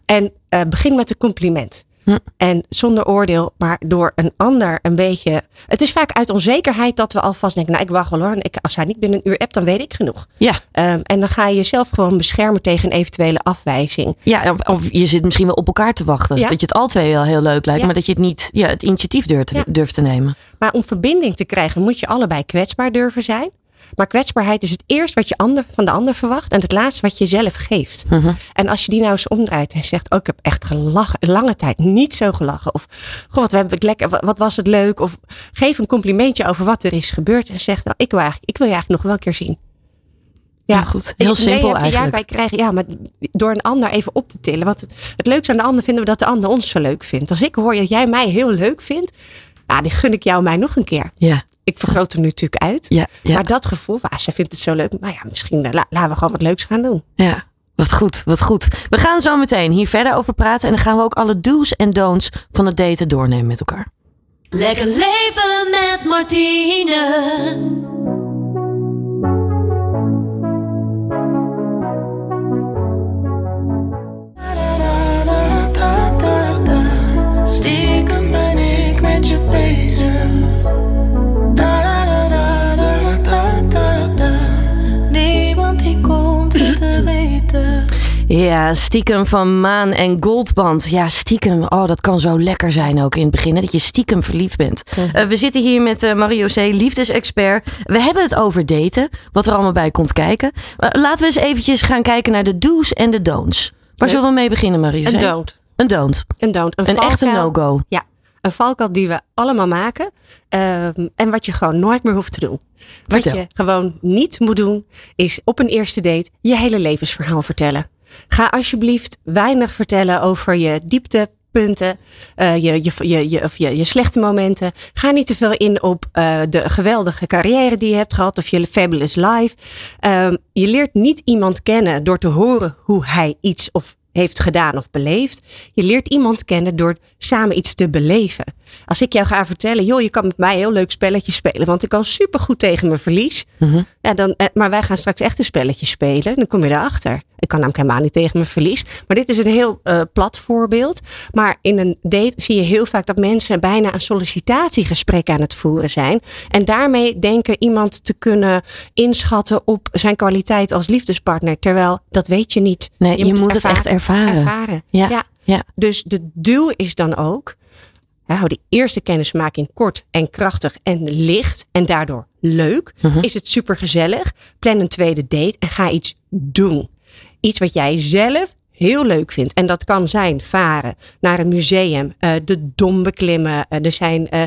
En eh, begin met een compliment. Hm. En zonder oordeel, maar door een ander een beetje. Het is vaak uit onzekerheid dat we alvast denken: Nou, ik wacht wel hoor. En ik, als hij niet binnen een uur appt, dan weet ik genoeg. Ja, Ehm, en dan ga je jezelf gewoon beschermen tegen een eventuele afwijzing. ja of, of je zit misschien wel op elkaar te wachten. Ja. Dat je het al twee wel heel leuk lijkt, Ja. maar dat je het niet ja, het initiatief durft, Ja. durft te nemen. Maar om verbinding te krijgen moet je allebei kwetsbaar durven zijn. Maar kwetsbaarheid is het eerst wat je ander, van de ander verwacht en het laatste wat je zelf geeft. Mhm. En als je die nou eens omdraait en zegt, oh, ik heb echt gelachen, lange tijd niet zo gelachen. Of, goh, wat, heb ik lekker, wat, wat was het leuk? Of geef een complimentje over wat er is gebeurd en zeg, nou, ik wil, eigenlijk, ik wil je eigenlijk nog wel een keer zien. Ja, goed. Heel nee, simpel je- eigenlijk. Ja, krijgen, ja, maar door een ander even op te tillen. Want het, het leukste aan de ander vinden we dat de ander ons zo leuk vindt. Als ik hoor dat jij mij heel leuk vindt, ja, die gun ik jou mij nog een keer. Ja, Ik vergroot hem nu natuurlijk uit. ja, ja. Maar dat gevoel, ah, zij vindt het zo leuk. Maar ja, misschien eh, la- laten we gewoon wat leuks gaan doen. Ja, wat goed, wat goed. We gaan zo meteen hier verder over praten. En dan gaan we ook alle do's en don'ts van het daten doornemen met elkaar. Lekker leven met Martine. Ja, stiekem van Maan en Goldband. Ja, stiekem. Oh, dat kan zo lekker zijn ook in het begin. Hè, dat je stiekem verliefd bent. Eh, we zitten hier met eh Mario C., liefdesexpert. We hebben het over daten. Wat er allemaal bij komt kijken. Eh, laten we eens eventjes gaan kijken naar de do's en de don'ts. Waar zullen we mee beginnen, Mario C.? Een don't. Een don't. Een don't. Een echte valkuil. no-go. Ja, een valkuil die we allemaal maken. ehm, en wat je gewoon nooit meer hoeft te doen. Wat Vertel. je gewoon niet moet doen, is op een eerste date je hele levensverhaal vertellen. Ga alsjeblieft weinig vertellen over je dieptepunten, eh, je, je, je, je, of je, je slechte momenten. Ga niet te veel in op eh, de geweldige carrière die je hebt gehad of je fabulous life. Ehm, je leert niet iemand kennen door te horen hoe hij iets of heeft gedaan of beleefd. Je leert iemand kennen door samen iets te beleven. Als ik jou ga vertellen, joh, je kan met mij een heel leuk spelletje spelen, want ik kan supergoed tegen mijn verlies. Ja, dan, eh, maar wij gaan straks echt een spelletje spelen. Dan kom je erachter. Ik kan namelijk helemaal niet tegen mijn verlies. Maar dit is een heel eh, plat voorbeeld. Maar in een date zie je heel vaak dat mensen bijna een sollicitatiegesprek aan het voeren zijn. En daarmee denken iemand te kunnen inschatten op zijn kwaliteit als liefdespartner. Terwijl dat weet je niet. Nee, je moet het echt ervaren. ervaren. Ja. ja. Ja. Dus de duw is dan ook. Hou die eerste kennismaking kort en krachtig en licht en daardoor leuk. Mhm. Is het super gezellig? Plan een tweede date en ga iets doen. Iets wat jij zelf heel leuk vindt. En dat kan zijn varen naar een museum, eh, de dom beklimmen. eh, er zijn eh,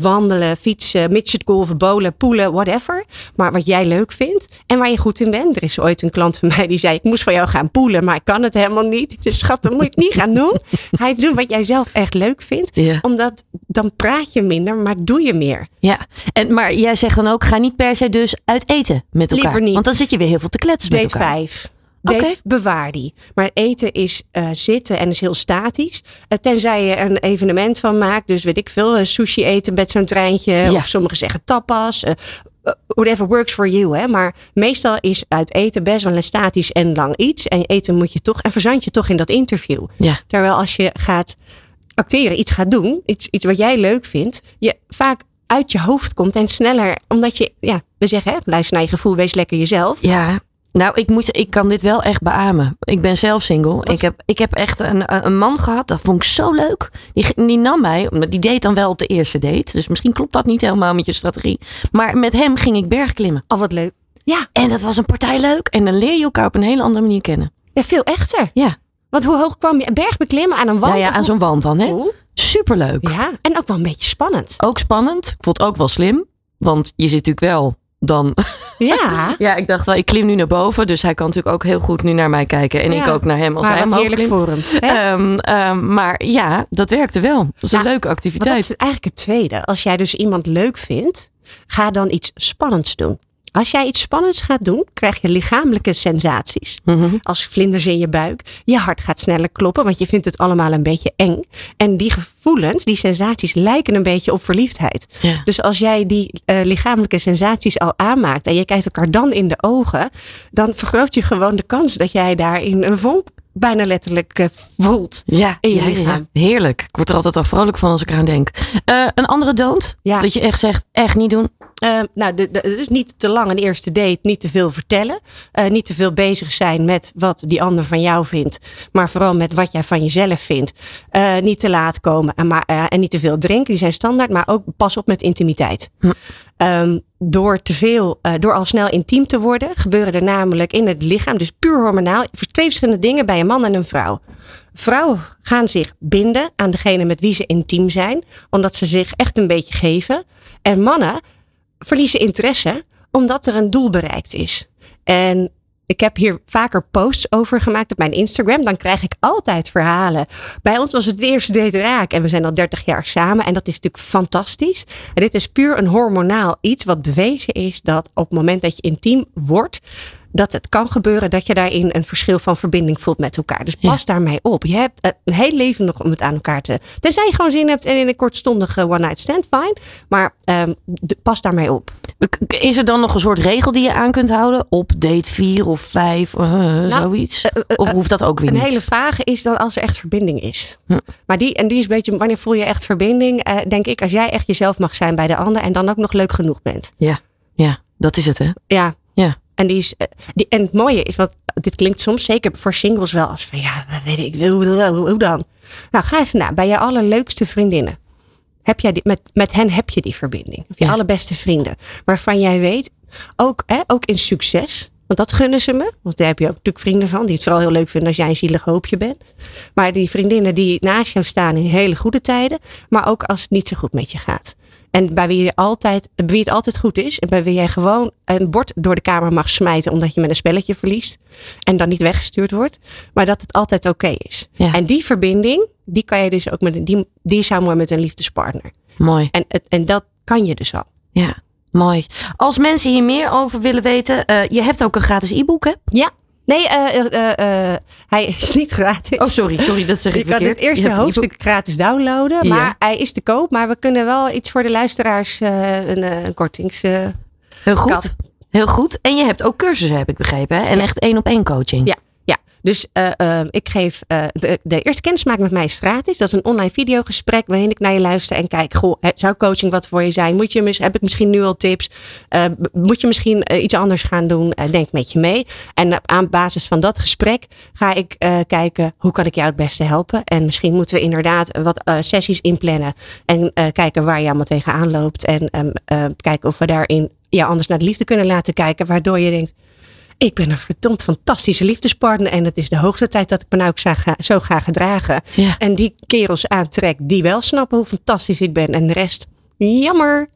wandelen, fietsen, midgetgolven, bowlen, poelen, whatever. Maar wat jij leuk vindt en waar je goed in bent. Er is ooit een klant van mij die zei: Ik moest van jou gaan poelen, maar ik kan het helemaal niet. Ik zei: Schat, dat moet je het niet gaan doen. Ga je doen wat jij zelf echt leuk vindt. Ja. Omdat dan praat je minder, maar doe je meer. Ja, en, maar jij zegt dan ook, ga niet per se dus uit eten met elkaar. Liever niet. Want dan zit je weer heel veel te kletsen met elkaar. 5. Oké. bewaar die. Maar eten is eh, zitten en is heel statisch. Eh, tenzij je een evenement van maakt. Dus weet ik veel, eh, sushi eten met zo'n treintje. Ja. Of sommigen zeggen tapas. whatever works for you. Hè? Maar meestal is uit eten best wel een statisch en lang iets. En eten moet je toch, en verzand je toch in dat interview. Ja. Terwijl als je gaat acteren, iets gaat doen, iets, iets wat jij leuk vindt, je vaak uit je hoofd komt en sneller, omdat je, ja, we zeggen, hè, luister naar je gevoel, wees lekker jezelf. Ja, nou, ik, moet, ik kan dit wel echt beamen. Ik ben zelf single. Ik heb, ik heb echt een, een man gehad, dat vond ik zo leuk. Die, die nam mij, die deed dan wel op de eerste date. Dus misschien klopt dat niet helemaal met je strategie. Maar met hem ging ik bergklimmen. Al wat leuk. Ja, En dat was een partij leuk. En dan leer je elkaar op een hele andere manier kennen. ja, veel echter. Ja, Want hoe hoog kwam je? Een berg beklimmen aan een wand? nou ja aan hoe- zo'n wand dan. Hè? Oeh. Superleuk. Ja, en ook wel een beetje spannend. Ook spannend. Ik vond het ook wel slim. Want je zit natuurlijk wel dan... Ja, Ja, ik dacht wel, ik klim nu naar boven. Dus hij kan natuurlijk ook heel goed nu naar mij kijken. En ik ook naar hem als maar hij omhoog klimt. voor hem. Ehm, ehm, maar ja, dat werkte wel. Dat is een Nou, leuke Want dat activiteit. is eigenlijk het tweede. Als jij dus iemand leuk vindt, ga dan iets spannends doen. Als jij iets spannends gaat doen, krijg je lichamelijke sensaties. Mhm. Als vlinders in je buik. Je hart gaat sneller kloppen, want je vindt het allemaal een beetje eng. En die gevoelens, die sensaties lijken een beetje op verliefdheid. Ja. Dus als jij die eh, lichamelijke sensaties al aanmaakt en je kijkt elkaar dan in de ogen, dan vergroot je gewoon de kans dat jij daarin een vonk bijna letterlijk eh, voelt. Ja, in je ja, lichaam. ja. heerlijk. Ik word er altijd al vrolijk van als ik eraan denk. Eh, een andere? Ja. Dat je echt zegt, echt niet doen. Eh, nou, de, de, dus niet te lang een eerste date, niet te veel vertellen. eh, niet te veel bezig zijn met wat die ander van jou vindt. Maar vooral met wat jij van jezelf vindt. Eh, niet te laat komen en, maar, eh, en niet te veel drinken, die zijn standaard. Maar ook pas op met intimiteit. Ehm, door te veel, door al snel intiem te worden, gebeuren er namelijk in het lichaam, dus puur hormonaal, twee verschillende dingen bij een man en een vrouw. Vrouwen gaan zich binden aan degene met wie ze intiem zijn, omdat ze zich echt een beetje geven. En mannen verliezen interesse omdat er een doel bereikt is. En ik heb hier vaker posts over gemaakt op mijn Instagram. Dan krijg ik altijd verhalen. Bij ons was het de eerste date raak. En we zijn al 30 jaar samen. En dat is natuurlijk fantastisch. En dit is puur een hormonaal iets wat bewezen is dat op het moment dat je intiem wordt. Dat het kan gebeuren dat je daarin een verschil van verbinding voelt met elkaar. Dus pas daarmee op. Je hebt een heel leven nog om het aan elkaar te. Tenzij je gewoon zin hebt in een kortstondige one night stand, fine. Maar ehm, pas daarmee op. Is er dan nog een soort regel die je aan kunt houden? Op date 4 of 5, Nou, zoiets? Of hoeft dat ook weer Een niet? hele vage is dan als er echt verbinding is. Hm. Maar die, en die is een beetje, wanneer voel je echt verbinding? Eh, denk ik, als jij echt jezelf mag zijn bij de ander en dan ook nog leuk genoeg bent. Ja, ja, dat is het hè? Ja. Ja. En, die is, eh, die, en het mooie is, want dit klinkt soms zeker voor singles wel als van ja, wat weet ik, hoe, hoe, hoe dan? Nou, ga eens na, bij je allerleukste vriendinnen. Heb jij die, met, met hen heb je die verbinding. Of je Ja. allerbeste vrienden. Waarvan jij weet, ook, hè, ook in succes. Want dat gunnen ze me. Want daar heb je ook natuurlijk vrienden van. Die het vooral heel leuk vinden als jij een zielig hoopje bent. Maar die vriendinnen die naast jou staan in hele goede tijden. Maar ook als het niet zo goed met je gaat. En bij wie, je altijd, bij wie het altijd goed is. En bij wie jij gewoon een bord door de kamer mag smijten. Omdat je met een spelletje verliest. En dan niet weggestuurd wordt. Maar dat het altijd oké is. Ja. En die verbinding. Die kan je dus ook met een, die, die met een liefdespartner. Mooi. En, het- en dat kan je dus al. Ja, mooi. Als mensen hier meer over willen weten, eh, je hebt ook een gratis e-book hè? Ja. Nee, eh, eh, hij is niet gratis. Oh sorry, sorry, dat zeg Je ik kan verkeerd. het eerste Je hebt een hoofdstuk gratis downloaden. Ja. Maar hij is te koop. Maar we kunnen wel iets voor de luisteraars. een, een kortings. Heel goed. Kat. Heel goed. En je hebt ook cursussen, heb ik begrepen. Hè? En echt één op één coaching. Ja. Dus eh, eh, ik geef eh, de, de eerste kennismaking met mij is gratis. Dat is een online videogesprek waarin ik naar je luister en kijk, goh, zou coaching wat voor je zijn? Moet je, heb ik misschien nu al tips? Eh, moet je misschien iets anders gaan doen? Denk met je mee. En aan basis van dat gesprek ga ik kijken, hoe kan ik jou het beste helpen? En misschien moeten we inderdaad wat sessies inplannen en kijken waar je allemaal tegenaan loopt. En ehm, eh, kijken of we daarin ja, anders naar de liefde kunnen laten kijken, waardoor je denkt, ik ben een verdomd fantastische liefdespartner. En het is de hoogste tijd dat ik me nou ook zo ga, gedragen. Ja. En die kerels aantrek die wel snappen hoe fantastisch ik ben. En de rest, jammer.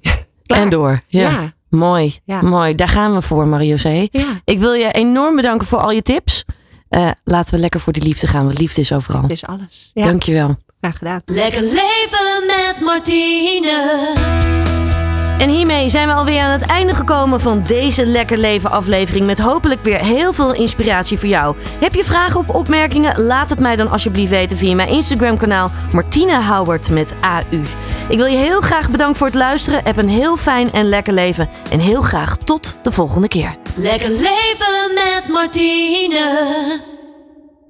Klaar. En door. Ja. Ja. Mooi. Ja. Mooi. Daar gaan we voor, Marie-José. Ja, Ik wil je enorm bedanken voor al je tips. Eh, laten we lekker voor die liefde gaan, want liefde is overal. dit is alles. Ja, Dankjewel. graag gedaan. Lekker leven met Martine. En hiermee zijn we alweer aan het einde gekomen van deze Lekker Leven aflevering. Met hopelijk weer heel veel inspiratie voor jou. Heb je vragen of opmerkingen? Laat het mij dan alsjeblieft weten via mijn Instagram kanaal Martina Howard met AU. Ik wil je heel graag bedanken voor het luisteren. Heb een heel fijn en lekker leven. En heel graag tot de volgende keer. Lekker leven met Martine.